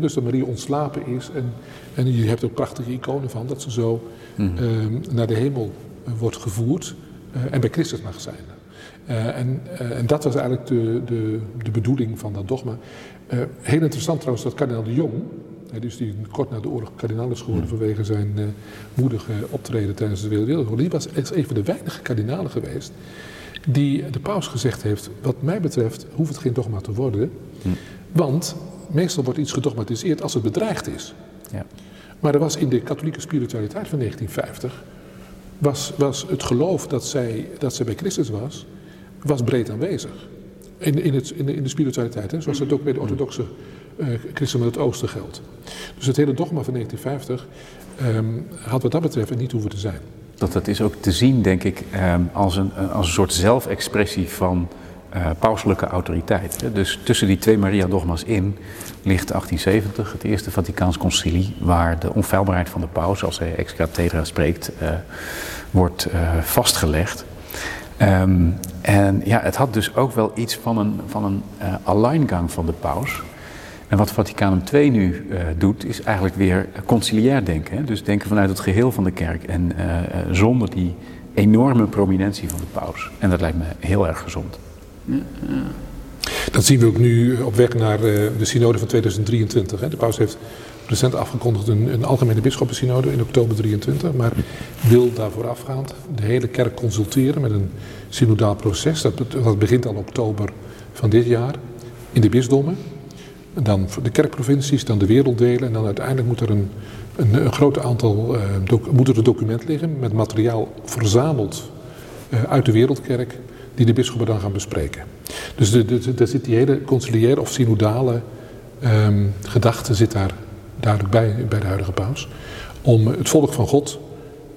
dus dat Maria ontslapen is en, en je hebt ook prachtige iconen van, dat ze zo mm. um, naar de hemel uh, wordt gevoerd uh, en bij Christus mag zijn. Uh, en, uh, en, dat was eigenlijk de, de, de bedoeling van dat dogma. Uh, heel interessant trouwens dat kardinaal de Jong, dus die kort na de oorlog kardinaal is geworden vanwege zijn moedige optreden tijdens de Tweede Wereldoorlog, die was een van de weinige kardinalen geweest die de paus gezegd heeft, wat mij betreft hoeft het geen dogma te worden, hm. want meestal wordt iets gedogmatiseerd als het bedreigd is. Ja. Maar er was in de katholieke spiritualiteit van 1950, was, was het geloof dat zij, dat zij bij Christus was, was breed aanwezig. In, in, het, in, de, in de spiritualiteit, hè, zoals het ook bij de orthodoxe uh, christenen het oosten geldt. Dus het hele dogma van 1950 um, ehm, had wat dat betreft niet hoeven te zijn. Dat, dat is ook te zien, denk ik, um, als, een, als een soort zelfexpressie van uh, pauselijke autoriteit. Hè. Dus tussen die twee Maria-dogma's in ligt 1870, het Eerste Vaticaans Concilie, waar de onfeilbaarheid van de paus, als hij ex cathedra spreekt, uh, wordt vastgelegd. Um, en ja, het had dus ook wel iets van een, van een uh, van de paus. En wat Vaticanum II nu uh, doet, is eigenlijk weer conciliair denken. Hè? Dus denken vanuit het geheel van de kerk en uh, zonder die enorme prominentie van de paus. En dat lijkt me heel erg gezond. Ja. Dat zien we ook nu op weg naar de synode van 2023. Hè? De paus heeft recent afgekondigd een, een algemene bisschoppensynode in oktober 23, maar wil daar voorafgaand de hele kerk consulteren met een synodaal proces. Dat, begint al oktober van dit jaar in de bisdommen. Dan de kerkprovincies, dan de werelddelen en dan uiteindelijk moet er een, een, een groot aantal, uh, moet er een document liggen met materiaal verzameld uh, uit de wereldkerk die de bisschoppen dan gaan bespreken. Dus daar zit die hele conciliaire of synodale um, gedachte zit daar duidelijk bij, bij de huidige paus. Om het volk van God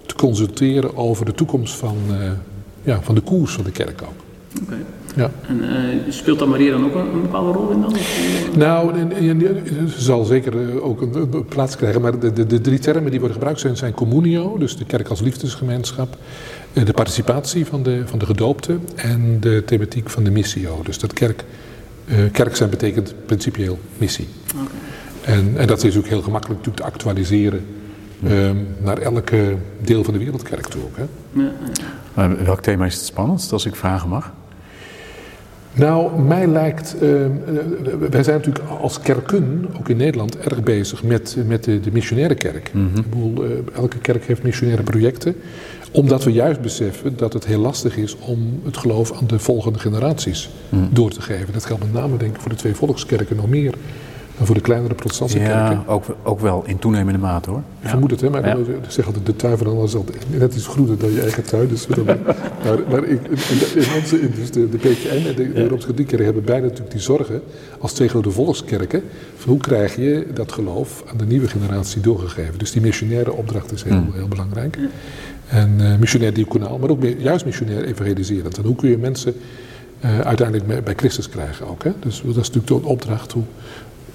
te consulteren over de toekomst van, uh, ja, van de koers van de kerk ook. Oké. Ja. En uh, speelt dan Maria dan ook een, een bepaalde rol in dan? Nou, ze zal zeker eh, ook een, plaats krijgen. Maar de, de, de, drie termen die worden gebruikt zijn, zijn communio, dus de kerk als liefdesgemeenschap. De participatie van de, van de gedoopten en de thematiek van de missio. Dus dat kerk, uh, kerk zijn betekent principieel missie. Okay. En, en, dat is ook heel gemakkelijk natuurlijk te actualiseren um, naar elke deel van de wereldkerk toe ook. Hè? Ja, ja. welk thema is het spannendst, als ik vragen mag? Nou, mij lijkt, uh, wij zijn natuurlijk als kerken, ook in Nederland, erg bezig met, met de, de missionaire kerk. Mm Ik bedoel, uh, elke kerk heeft missionaire projecten, omdat we juist beseffen dat het heel lastig is om het geloof aan de volgende generaties mm. door te geven. Dat geldt met name denk ik voor de twee volkskerken nog meer dan voor de kleinere protestantse ja, kerken. Ook, ook wel in toenemende mate hoor. Ik vermoed het, hè, maar ja. ik zeg altijd, de tuin van alles altijd net iets groener dan je eigen tuin. Dus (laughs) maar, maar ik, in onze, dus de, de PKN en de, de Europese Katholieke hebben beide natuurlijk die zorgen, als twee grote volkskerken, van hoe krijg je dat geloof aan de nieuwe generatie doorgegeven. Dus die missionaire opdracht is heel, mm. heel belangrijk. En uh, missionair diaconaal, maar ook juist missionair evangeliserend. En hoe kun je mensen uh, uiteindelijk bij Christus krijgen ook. Hè? Dus dat is natuurlijk de opdracht. Hoe,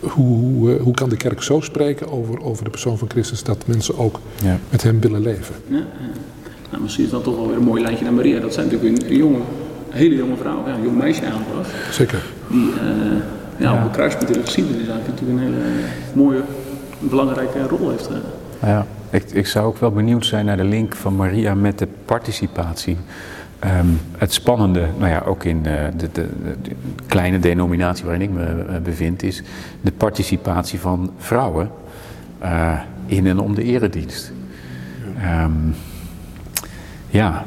hoe, hoe, hoe, kan de kerk zo spreken over, over de persoon van Christus dat mensen ook ja. met hem willen leven? Ja, ja. Nou, misschien is dat toch wel weer een mooi lijntje naar Maria. Dat zijn natuurlijk een, jonge, een hele jonge vrouw, ja, een jong meisje eigenlijk was. Zeker. Die uh, ja, op het kruispunt in de geschiedenis eigenlijk natuurlijk een hele mooie, belangrijke rol heeft. Uh. Ja, ik, ik zou ook wel benieuwd zijn naar de link van Maria met de participatie. Um, het spannende, nou ja, ook in uh, de, de, kleine denominatie waarin ik me uh, bevind, is de participatie van vrouwen uh, in en om de eredienst. Um, ja,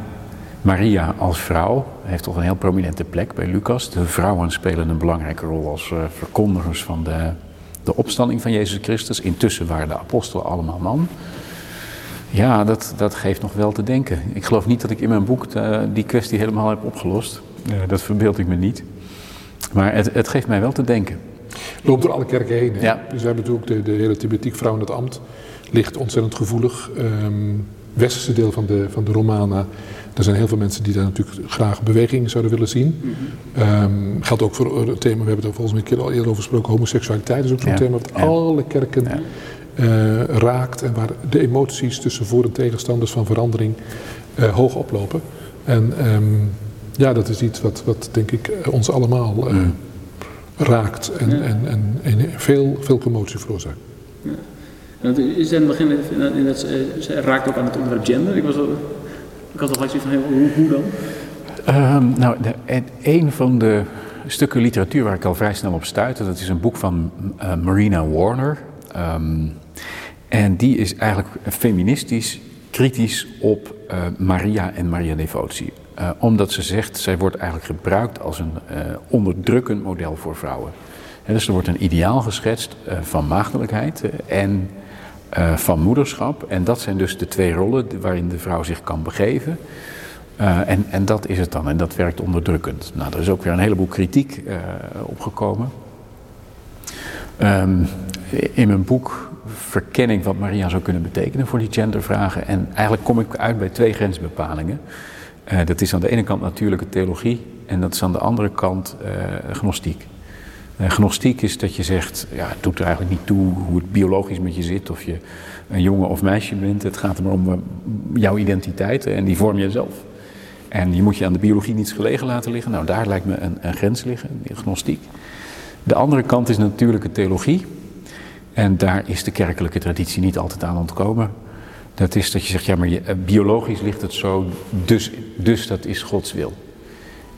Maria als vrouw heeft toch een heel prominente plek bij Lucas. De vrouwen spelen een belangrijke rol als verkondigers van de, de opstanding van Jezus Christus. Intussen waren de apostelen allemaal man. Ja, dat, dat geeft nog wel te denken. Ik geloof niet dat ik in mijn boek uh, die kwestie helemaal heb opgelost. Uh, dat verbeeld ik me niet. Maar het, het geeft mij wel te denken. Loopt door alle kerken heen. Ja. Dus we hebben natuurlijk de, de hele thematiek vrouw in het ambt. Ligt ontzettend gevoelig. Um, westerse deel van de, van de Romana. Er zijn heel veel mensen die daar natuurlijk graag beweging zouden willen zien. Um, geldt ook voor het thema, we hebben het er volgens mij een keer al eerder over gesproken, homoseksualiteit is ook zo'n ja. thema dat ja. alle kerken ja. Uh, raakt en waar de emoties tussen voor- en tegenstanders van verandering uh, hoog oplopen. En um, ja, dat is iets wat, wat denk ik ons allemaal uh, mm. raakt en, ja. en, en, en, veel, veel commotie veroorzaakt. Ja. En is in het begin, in dat, ze raakt ook aan het onderwerp gender. Ik, was al, ik had al gelijk zoiets van, hoe, hoe dan? Um, nou, de, een van de stukken literatuur waar ik al vrij snel op stuitte, dat is een boek van Marina Warner. Um, en die is eigenlijk feministisch kritisch op uh, Maria en Maria-devotie. Uh, omdat ze zegt, zij wordt eigenlijk gebruikt als een uh, onderdrukkend model voor vrouwen. Dus er wordt een ideaal geschetst van maagdelijkheid en van moederschap. En dat zijn dus de twee rollen waarin de vrouw zich kan begeven. en, en dat is het dan, en dat werkt onderdrukkend. Nou, er is ook weer een heleboel kritiek opgekomen. Um, in mijn boek verkenning wat Maria zou kunnen betekenen voor die gendervragen. En eigenlijk kom ik uit bij twee grensbepalingen. Uh, dat is aan de ene kant natuurlijke theologie en dat is aan de andere kant uh, gnostiek. Uh, gnostiek is dat je zegt, ja, het doet er eigenlijk niet toe hoe het biologisch met je zit, of je een jongen of meisje bent. Het gaat er maar om jouw identiteit en die vorm je zelf. En je moet je aan de biologie niets gelegen laten liggen. Nou, daar lijkt me een, een grens liggen, gnostiek. De andere kant is natuurlijke theologie. En daar is de kerkelijke traditie niet altijd aan ontkomen. Dat is dat je zegt, ja, maar eh, biologisch ligt het zo, dus, dus dat is Gods wil.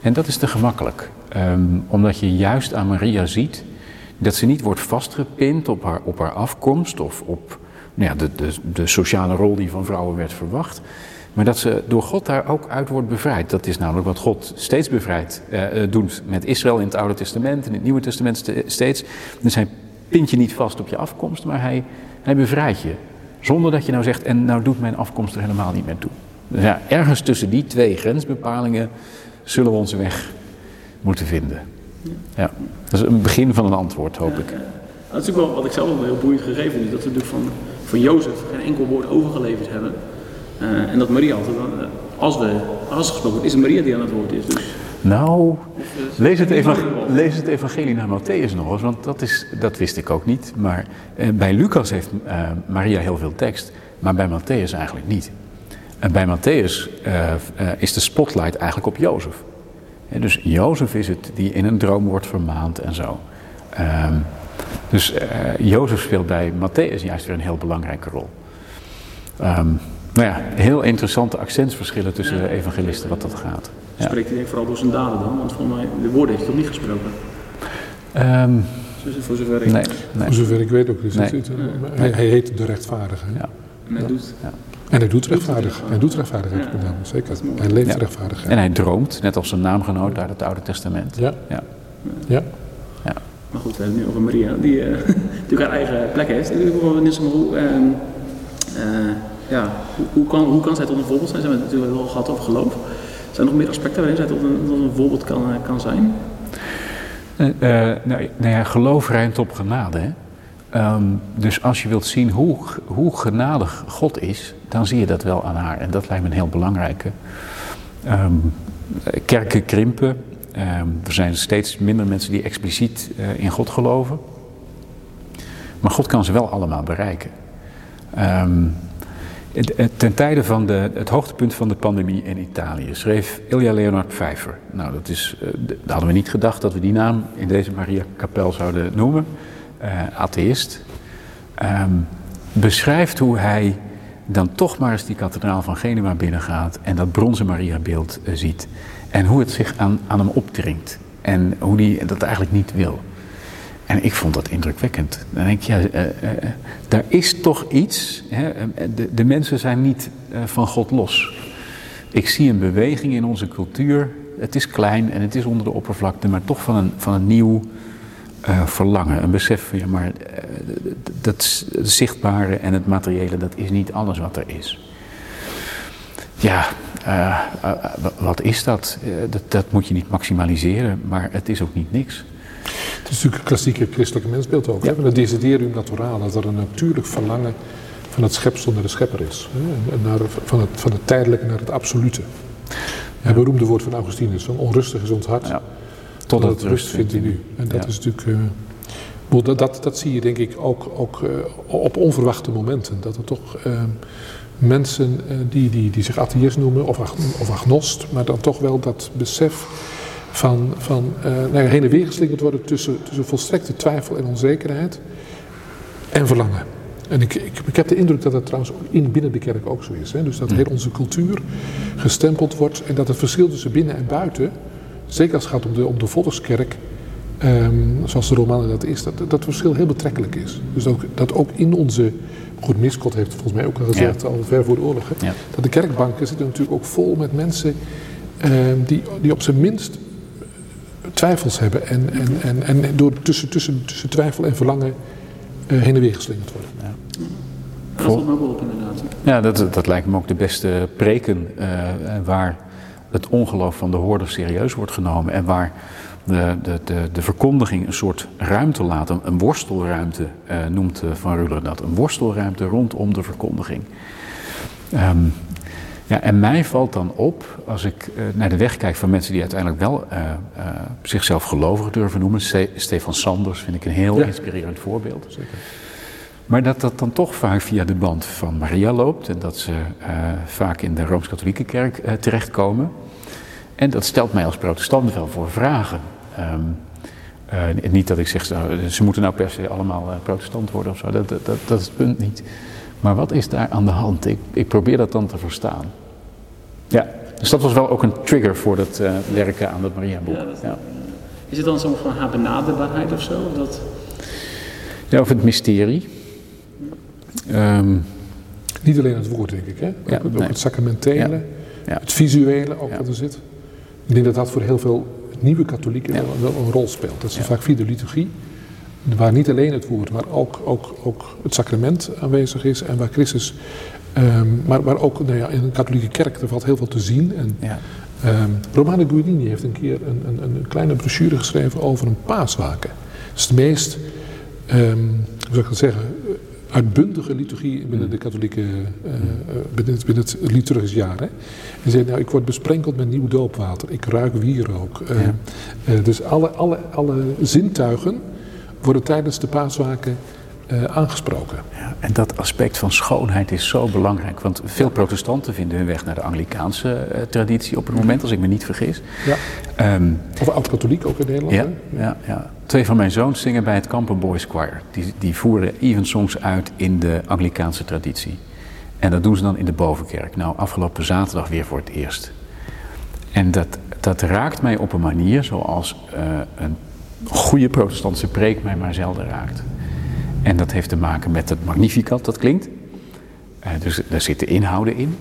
En dat is te gemakkelijk, um, omdat je juist aan Maria ziet dat ze niet wordt vastgepind op haar, op haar afkomst of op nou ja, de, de, de sociale rol die van vrouwen werd verwacht. Maar dat ze door God daar ook uit wordt bevrijd. Dat is namelijk wat God steeds bevrijd uh, doet met Israël in het Oude Testament en in het Nieuwe Testament steeds. Dus hij pint je niet vast op je afkomst, maar hij, hij bevrijdt je. Zonder dat je nou zegt, en nou doet mijn afkomst er helemaal niet meer toe. Dus ja, ergens tussen die twee grensbepalingen zullen we onze weg moeten vinden. Ja, dat is een begin van een antwoord, hoop ik. Dat is ook wel wat ik zelf wel heel boeiend gegeven vind, dat we natuurlijk van, van Jozef geen enkel woord overgeleverd hebben. Uh, en dat Maria altijd, uh, als, we, als gesproken is het Maria die aan het woord is. Dus. Nou, lees het, lees het evangelie naar Matthäus nog eens, want dat, is, dat wist ik ook niet. Maar eh, bij Lucas heeft eh, Maria heel veel tekst, maar bij Matthäus eigenlijk niet. En bij Matthäus uh, is de spotlight eigenlijk op Jozef. Dus Jozef is het die in een droom wordt vermaand en zo. Um, dus Jozef speelt bij Matthäus juist weer een heel belangrijke rol. Um, nou ja, heel interessante accentsverschillen tussen de evangelisten wat dat gaat. Spreekt hij denk ik vooral door zijn daden dan? Want volgens mij, de woorden heeft hij toch niet gesproken? Ehm, Zo- Voor zover ik nee, Voor zover ik weet ook. Is het, Nee. het- hij, hij heet de rechtvaardige. Ja. En hij doet. En hij doet rechtvaardig. rechtvaardig. Hij doet rechtvaardigheid Ja. zeker. Hij leeft Ja. rechtvaardigheid. En hij droomt, net als zijn naamgenoot uit het Oude Testament. Ja. Ja. Ja. Maar goed, we hebben het nu over Maria, die eh, (laughs) natuurlijk haar eigen plek heeft. Ik wil hoe, ehm, eh, ja, hoe, hoe, kan, hoe kan zij tot een voorbeeld zijn? Ze hebben het natuurlijk wel gehad over geloof. Zijn er nog meer aspecten waarin zij tot een, een voorbeeld kan, eh, kan zijn? Eh, nou, nou ja, geloof ruimt op genade. Hè? Ehm, dus als je wilt zien hoe, hoe genadig God is, dan zie je dat wel aan haar. En dat lijkt me een heel belangrijke. Eh, kerken krimpen. Ehm, er zijn steeds minder mensen die expliciet in God geloven. Maar God kan ze wel allemaal bereiken. Ten tijde van de, het hoogtepunt van de pandemie in Italië schreef Ilja Leonard Pfeiffer. Nou, dat is, dat hadden we niet gedacht dat we die naam in deze Maria Kapel zouden noemen. Eh, atheïst. Ehm, beschrijft hoe hij dan toch maar eens die kathedraal van Genua binnengaat en dat bronzen Mariabeeld eh, ziet. En hoe het zich aan, aan hem opdringt. En hoe hij dat eigenlijk niet wil. En ik vond dat indrukwekkend. Dan denk je, eh, eh, eh, daar is toch iets. Hè? De, de mensen zijn niet van God los. Ik zie een beweging in onze cultuur. Het is klein en het is onder de oppervlakte, maar toch van een, van een nieuw verlangen. Een besef van, ja, maar dat zichtbare en het materiële, dat is niet alles wat er is. Ja, wat is dat? Dat? Dat moet je niet maximaliseren, maar het is ook niet niks. Het is natuurlijk een klassieke christelijke mensbeeld ook. Ja. hè? Het desiderium naturaal, dat er een natuurlijk verlangen van het schepsel naar de schepper is. Hè? Naar, van, het, van het tijdelijke naar het absolute. Het beroemde woord van Augustinus, van onrustig is ons hart, Ja. totdat het rust vindt in u. En dat Ja. is natuurlijk... eh, dat, dat, dat zie je denk ik ook, ook eh, op onverwachte momenten. Dat er toch eh, mensen die, die, die zich atheïst noemen of, ag- of agnost, maar dan toch wel dat besef van, van eh, nou ja, heen en weer geslingerd worden tussen, tussen volstrekte twijfel en onzekerheid en verlangen. En ik, ik, ik heb de indruk dat dat trouwens ook in, binnen de kerk ook zo is. Hè? Dus dat heel onze cultuur gestempeld wordt en dat het verschil tussen binnen en buiten, zeker als het gaat om de, om de volkskerk, ehm, zoals de Romanen dat is, dat dat verschil heel betrekkelijk is. Dus ook, dat ook in onze, goed Miskot heeft volgens mij ook al gezegd, al ver voor de oorlog, hè, Ja. dat de kerkbanken zitten natuurlijk ook vol met mensen ehm, die, die op zijn minst twijfels hebben en, en, en, en door tussen, tussen, tussen twijfel en verlangen eh, heen en weer geslingerd worden. Dat valt me ook wel op inderdaad. Ja, dat, dat lijkt me ook de beste preken eh, waar het ongeloof van de hoorder serieus wordt genomen en waar de, de, de, de verkondiging een soort ruimte laat, een, een worstelruimte eh, noemt eh, Van Ruller dat, een worstelruimte rondom de verkondiging. Ehm, ja, en mij valt dan op, als ik eh, naar de weg kijk van mensen die uiteindelijk wel eh, eh, zichzelf gelovig durven noemen. Ste- Stefan Sanders vind ik een heel Ja. inspirerend voorbeeld. Maar dat dat dan toch vaak via de band van Maria loopt en dat ze vaak in de Rooms-Katholieke Kerk terechtkomen. En dat stelt mij als protestant wel voor vragen. Ehm, eh, niet dat ik zeg, ze moeten nou per se allemaal protestant worden of zo, dat, dat, dat, dat is het punt niet. Maar wat is daar aan de hand? Ik, ik probeer dat dan te verstaan. Ja, dus dat was wel ook een trigger voor het eh, werken aan dat Maria-boek. Ja. Is het dan zo van haar benaderbaarheid of zo? Of dat, Ja, over het mysterie. Ehm, Niet alleen het woord, denk ik. Hè? Ook, Ja, het- ook nee. het sacramentele, Ja. Ja. het visuele ook Ja. wat er zit. Ik denk dat dat voor heel veel nieuwe katholieken Ja. wel, wel een rol speelt. Dat ze Ja. vaak via de liturgie, waar niet alleen het woord, maar ook, ook, ook het sacrament aanwezig is. En waar Christus, ehm, maar, maar ook nou ja, in een katholieke kerk, er valt heel veel te zien. En, ja. Ehm Romano Guardini heeft een keer een, een, een kleine brochure geschreven over een paaswaken. Dat is de meest, ehm, hoe zou ik dat zeggen, uitbundige liturgie binnen de katholieke, eh, eh, binnen, het, binnen het liturgisch jaar. Hè. En zei, nou, ik word besprenkeld met nieuw doopwater, ik ruik wierook. Ja. eh, dus alle, alle, alle zintuigen worden tijdens de paaswaken eh, aangesproken. Ja, en dat aspect van schoonheid is zo belangrijk. Want veel protestanten vinden hun weg naar de Anglikaanse eh, traditie op het moment, als ik me niet vergis. Ja. Ehm, Of oud-katholiek ook in Nederland. ja, ja, ja. Twee van mijn zoons zingen bij het Campen Boys Choir. Die, die voeren evensongs uit in de Anglikaanse traditie. En dat doen ze dan in de bovenkerk. Nou, afgelopen zaterdag weer voor het eerst. En dat, dat raakt mij op een manier zoals uh, een goede protestantse preek mij maar zelden raakt. En dat heeft te maken met het magnificat, dat klinkt. Uh, dus daar zitten inhouden in.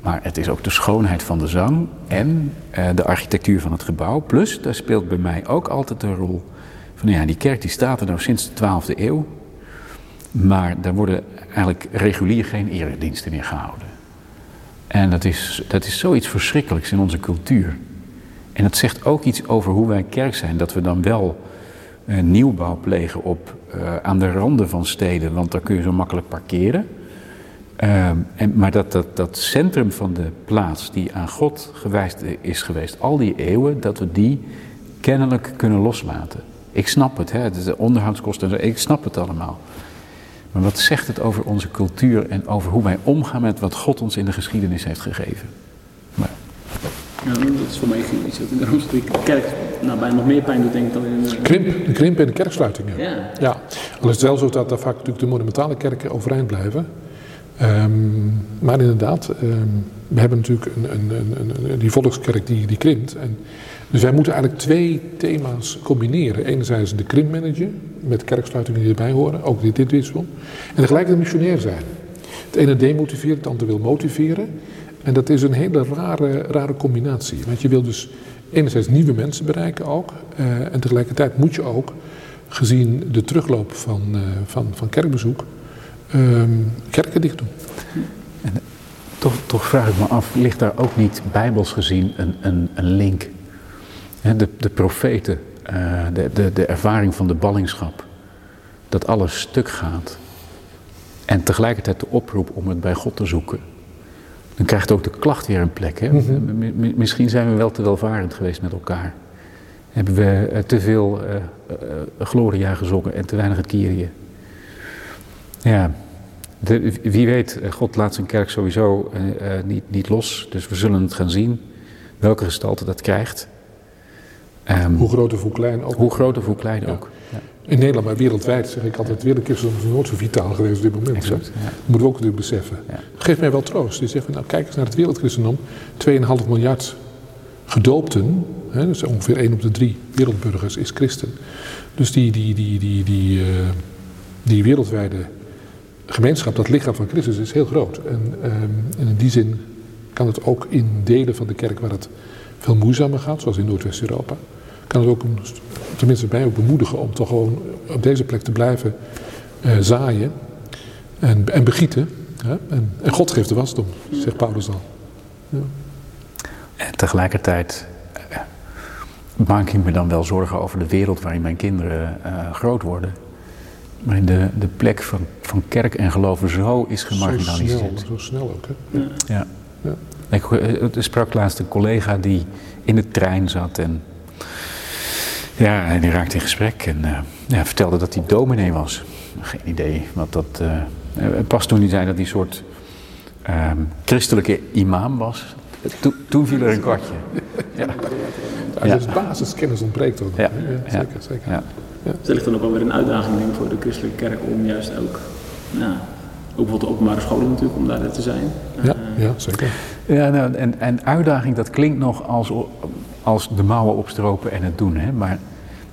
Maar het is ook de schoonheid van de zang en uh, de architectuur van het gebouw. Plus, daar speelt bij mij ook altijd een rol van ja, die kerk die staat er nou sinds de 12e eeuw. Maar daar worden eigenlijk regulier geen erediensten in gehouden. En dat is, dat is zoiets verschrikkelijks in onze cultuur. En het zegt ook iets over hoe wij kerk zijn. Dat we dan wel uh, nieuwbouw plegen op, uh, aan de randen van steden, want daar kun je zo makkelijk parkeren. Uh, en, maar dat, dat, dat centrum van de plaats die aan God gewijs is geweest, al die eeuwen, dat we die kennelijk kunnen loslaten. Ik snap het, hè, de onderhoudskosten, ik snap het allemaal. Maar wat zegt het over onze cultuur en over hoe wij omgaan met wat God ons in de geschiedenis heeft gegeven? Maar, ja, dat is voor mij iets wat in de Rooms-Katholieke kerk nou, bijna nog meer pijn doet, denk ik, dan in de... Krimp, de krimp en de kerksluitingen. Ja. ja. Al is het wel zo dat daar vaak natuurlijk de monumentale kerken overeind blijven. Um, maar inderdaad, um, we hebben natuurlijk een, een, een, een, die volkskerk die, die krimpt. En, dus wij moeten eigenlijk twee thema's combineren. Enerzijds de krimpmanager, met kerksluitingen die erbij horen, ook dit, dit wissel. En tegelijkertijd missionair zijn. Het ene demotiveert, het andere wil motiveren. En dat is een hele rare, rare combinatie. Want je wil dus enerzijds nieuwe mensen bereiken ook. Uh, en tegelijkertijd moet je ook, gezien de terugloop van, uh, van, van kerkbezoek, um, kerken dicht doen. En toch, toch vraag ik me af, ligt daar ook niet bijbels gezien een, een, een link? De, de profeten, de, de, de ervaring van de ballingschap, dat alles stuk gaat. En tegelijkertijd de oproep om het bij God te zoeken. Dan krijgt ook de klacht weer een plek. Hè? Mm-hmm. Misschien zijn we wel te welvarend geweest met elkaar. Hebben we uh, te veel uh, uh, Gloria gezongen en te weinig het Kyrie. Ja, de, wie weet, God laat zijn kerk sowieso niet, niet los. Dus we zullen het gaan zien. Welke gestalte dat krijgt. Um, hoe groot of hoe klein ook. Hoe groot of hoe klein ook. Ja. In Nederland, maar wereldwijd zeg ik altijd, wereldkinderen is nooit zo vitaal geweest op dit moment. Exact, ja. Dat moeten we ook natuurlijk beseffen. Ja. Geeft mij wel troost. Die zegt, nou kijk eens naar het wereldchristendom. 2,5 miljard gedoopten, hè, dus ongeveer 1 op de 3 wereldburgers is christen. Dus die, die, die, die, die, uh, die wereldwijde gemeenschap, dat lichaam van Christus, is heel groot. En, um, en in die zin kan het ook in delen van de kerk waar het veel moeizamer gaat, zoals in Noordwest-Europa, kan het ook, tenminste mij ook bemoedigen om toch gewoon op deze plek te blijven uh, zaaien en, en begieten. Hè? En, en, God geeft de wasdom, zegt Paulus dan. Ja. En tegelijkertijd uh, maak ik me dan wel zorgen over de wereld waarin mijn kinderen uh, groot worden. Waarin de, de plek van, van kerk en geloven zo is gemarginaliseerd. Zo snel, zo snel ook. Hè? Ja. ja. ja. Ik sprak laatst een collega die in de trein zat en ja, en die raakte in gesprek en uh, ja, vertelde dat hij dominee was. Geen idee wat dat. Uh, pas toen hij zei dat hij een soort uh, christelijke imam was, to, toen viel er een kwartje. Ja. ja. Dus basiskennis ontbreekt ook. Ja. ja zeker, zeker. Ja. Ja. Dus er ligt dan ook wel weer een uitdaging denk ik, voor de christelijke kerk om juist ook, nou, ook bijvoorbeeld de openbare scholen natuurlijk, om daar te zijn. Ja, ja zeker. Ja, nou, en, en uitdaging, dat klinkt nog als, als de mouwen opstropen en het doen. Hè? Maar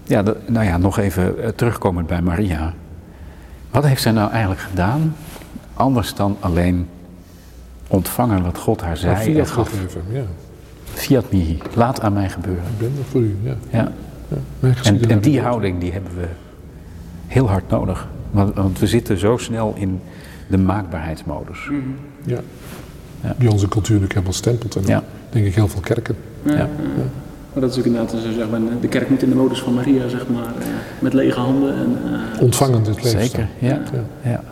ja, dat, nou ja, nog even uh, terugkomend bij Maria. Wat heeft zij nou eigenlijk gedaan? Anders dan alleen ontvangen wat God haar zei. Fiat gaf. Gegeven, ja. Fiat mihi, laat aan mij gebeuren. Ik ben er voor u, ja. ja. ja. En, en die houding die hebben we heel hard nodig. Want, want we zitten zo snel in de maakbaarheidsmodus. -hmm. Ja. ja. Die onze cultuur natuurlijk helemaal stempelt. En ja. denk ik heel veel kerken. Ja. ja. Maar dat is ook inderdaad, zeg maar, de kerk moet in de modus van Maria, zeg maar, uh, met lege handen. En, uh, Ontvangend het leven. Zeker, ja. ja. ja.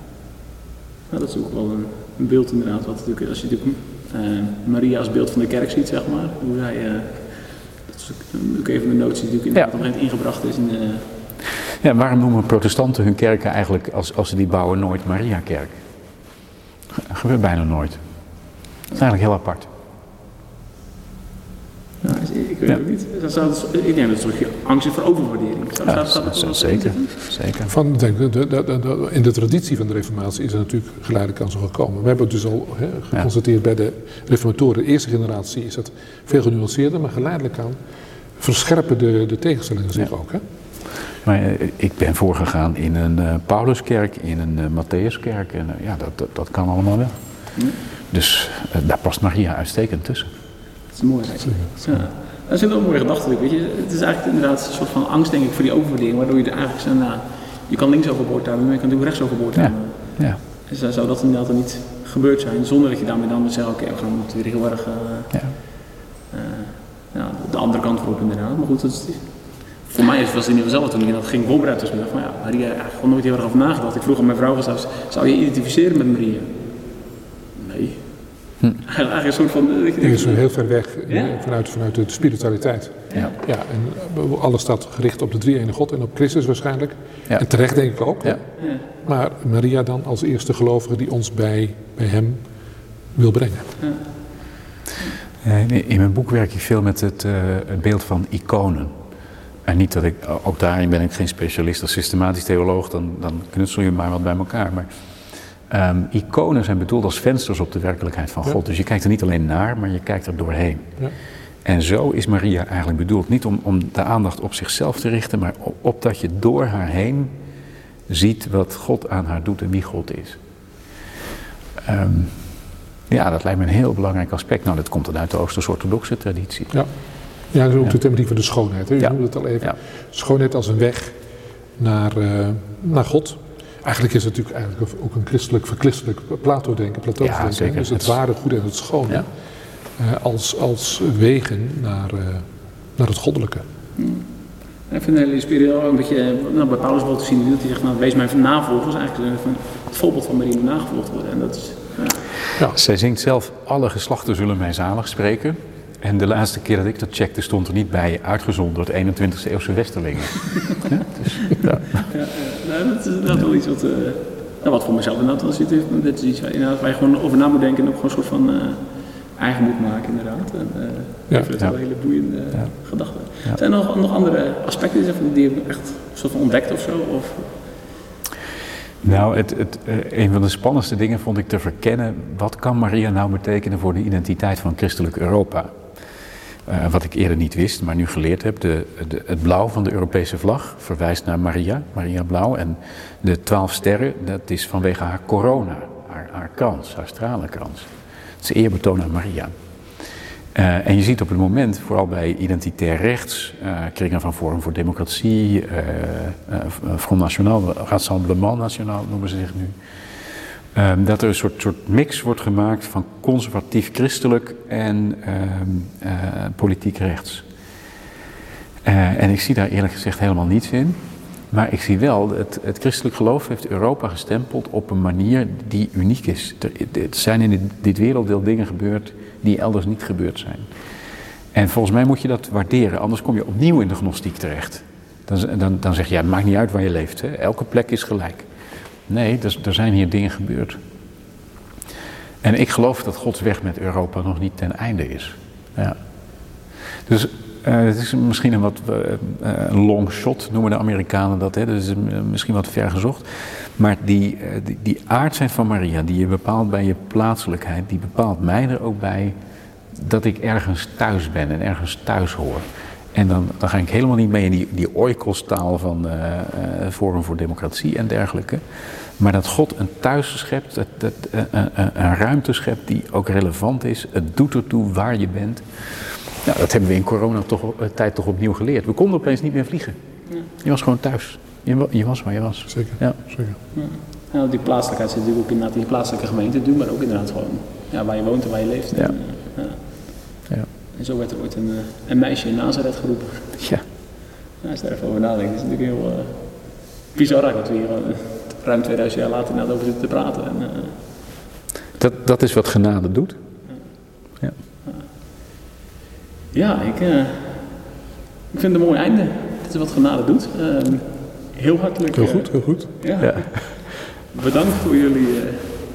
Nou, dat is ook wel een, een, beeld inderdaad, wat natuurlijk, als je natuurlijk, uh, Maria als beeld van de kerk ziet, zeg maar, hoe zij, dat is ook even een notie die natuurlijk inderdaad op een gegeven moment ingebracht is in de... Ja, waarom noemen protestanten hun kerken eigenlijk, als, als ze die bouwen, nooit Maria-kerk? Dat gebeurt bijna nooit. Dat is eigenlijk heel apart. Ik Ik weet Ja. het niet. Dat zou, ik denk dat het een angst is voor overwaardering. Zou, Ja, zeker. zeker. Van, denk, de, de, de- de- in de traditie van de reformatie is er natuurlijk geleidelijk aan zo gekomen. We hebben het dus al hè, geconstateerd bij de reformatoren. De eerste generatie is dat veel genuanceerder, maar geleidelijk aan verscherpen de, de tegenstellingen zich Ja. ook. Hè? Maar eh, ik ben voorgegaan in een eh, Pauluskerk, in een eh, Matthäuskerk. En ja, dat, dat, dat kan allemaal wel. Dus daar past Maria uitstekend tussen. Dat is mooi. eigenlijk. Ja. Dat is een heel mooie gedachte. Weet je. Het is eigenlijk inderdaad een soort van angst denk ik voor die overwaardering. Waardoor je er eigenlijk zegt, nou, je kan links overboord houden, maar je kan natuurlijk rechts overboord Ja. houden. Ja, En zo zou dat inderdaad dan niet gebeurd zijn. Zonder dat je daarmee dan zegt, oké, we gaan het weer heel erg... eh, ja. eh, ja, de andere kant voor op inderdaad. Maar goed, dat is, voor mij was het in ieder geval zelf toen ik dat ging voorbereiden. Dus ik dacht van ja, Maria, eigenlijk gewoon nooit heel erg over nagedacht. Ik vroeg aan mijn vrouw zelfs, zou je identificeren met Maria? Nee. Eigenlijk een soort van... eh, Die is heel ver weg eh, Ja. vanuit, vanuit de spiritualiteit. Ja. Ja, en eh, alles staat gericht op de drie ene God en op Christus waarschijnlijk. Ja. En terecht denk ik ook. Ja. Maar Maria dan als eerste gelovige die ons bij, bij hem wil brengen. In in mijn boek werk ik veel met het, eh, het beeld van iconen. En niet dat ik, ook daarin ben ik geen specialist als systematisch theoloog, dan, dan knutsel je maar wat bij elkaar. Maar ehm, iconen zijn bedoeld als vensters op de werkelijkheid van Ja. God. Dus je kijkt er niet alleen naar, maar je kijkt er doorheen. Ja. En zo is Maria eigenlijk bedoeld. Niet om, om de aandacht op zichzelf te richten, maar op, opdat je door haar heen ziet wat God aan haar doet en wie God is. Ehm, ja, dat lijkt me een heel belangrijk aspect. Nou, dat komt dan uit de Oosters-orthodoxe traditie. Ja, ja dat is ook Ja. de thematiek van de schoonheid. Hè? Je noemde het al even. Schoonheid als een weg naar, eh, naar God. Eigenlijk is het natuurlijk eigenlijk ook een christelijk, verchristelijk Plato-denken, denken. Dus het Het ware, goede en het schone. Ja. eh, als, als wegen naar, eh, naar het goddelijke. Ik vind het heel inspirerend, omdat je nou, bij Paulus wel te zien dat hij zegt, nou, wees mijn navolgers. Eigenlijk van het voorbeeld van Maria moet nagevolgd worden. En dat is, ja, Zij zingt zelf, alle geslachten zullen mij zalig spreken. En de laatste keer dat ik dat checkte stond er niet bij uitgezonderd 21e eeuwse Westerlingen. (laughs) ja, dus, ja. ja, nou, dat is inderdaad wel iets wat, eh, nou, wat voor mezelf inderdaad wel zit. Dit is iets waar, inderdaad, waar je gewoon over na moet denken en ook gewoon een soort van eh, eigen moet maken inderdaad. En, eh, Ja. ik vind het wel een hele boeiende Ja. gedachte. Ja. Zijn er nog, nog andere aspecten die je- die je echt soort van ontdekt of zo? Of, Nou, het, het, een van de spannendste dingen vond ik te verkennen. Wat kan Maria nou betekenen voor de identiteit van christelijk Europa? Eh, wat ik eerder niet wist, maar nu geleerd heb. De, de, het blauw van de Europese vlag verwijst naar Maria, Maria Blauw. En de twaalf sterren, dat is vanwege haar corona, haar, haar krans, haar stralenkrans. Het is eerbetoon aan Maria. Eh, en je ziet op het moment, vooral bij identitair rechts, eh, kringen van Forum voor Democratie, Front National, Rassemblement National noemen ze zich nu, ehm, dat er een soort, soort mix wordt gemaakt van conservatief-christelijk en ehm, eh, politiek rechts. Eh, en ik zie daar eerlijk gezegd helemaal niets in. Maar ik zie wel, het, het christelijk geloof heeft Europa gestempeld op een manier die uniek is. Er, er zijn in dit, dit werelddeel dingen gebeurd die elders niet gebeurd zijn. En volgens mij moet je dat waarderen, anders kom je opnieuw in de gnostiek terecht. Dan, dan, dan zeg je, ja, het maakt niet uit waar je leeft, hè? elke plek is gelijk. Nee, er, er zijn hier dingen gebeurd. En ik geloof dat Gods weg met Europa nog niet ten einde is. Ja. Dus eh, het is misschien een wat een long shot, noemen de Amerikanen dat. Hè? Eh, misschien wat ver gezocht. Maar die, die, die aardsheid van Maria, die je bepaalt bij je plaatselijkheid, die bepaalt mij er ook bij dat ik ergens thuis ben en ergens thuis hoor. En dan, dan ga ik helemaal niet mee in die, die oikostaal van eh eh, Forum voor Democratie en dergelijke. Maar dat God een thuis schept, dat, dat, eh, een, ruimte schept die ook relevant is. Het doet ertoe waar je bent. Nou, dat hebben we in coronatijd toch opnieuw geleerd. We konden opeens niet meer vliegen. Je was gewoon thuis. Je, je was waar je was. Zeker. Ja. Zeker. ja, die plaatselijkheid zit natuurlijk ook inderdaad in je plaatselijke gemeente doen, maar ook inderdaad gewoon ja, waar je woont en waar je leeft. Ja. En, ja. En zo werd er ooit een, eh, een meisje in Nazareth geroepen. ja. Ja, als je daar even over nadenkt, is het natuurlijk heel eh, bizar dat we hier eh, ruim 2000 jaar later inderdaad over zitten te praten. En, Dat, dat is wat genade doet. Ja. ja, ik, ik vind het een mooi einde. Dit is wat genade doet. Ehm, heel hartelijk Heel goed, heel goed. ja, Ja. bedankt voor jullie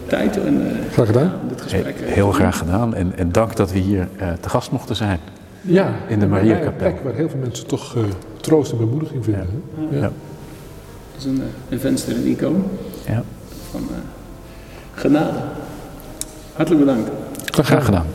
tijd en eh, Graag gedaan. dit gesprek. eh, Heel graag gedaan en, en dank dat we hier eh, te gast mochten zijn. Ja, in de Mariakapel. Een plek waar heel veel mensen toch eh, troost en bemoediging vinden. hè? Ja. Dat is een, een venster, een icoon Ja. van eh, genade. Hartelijk bedankt. Graag gedaan.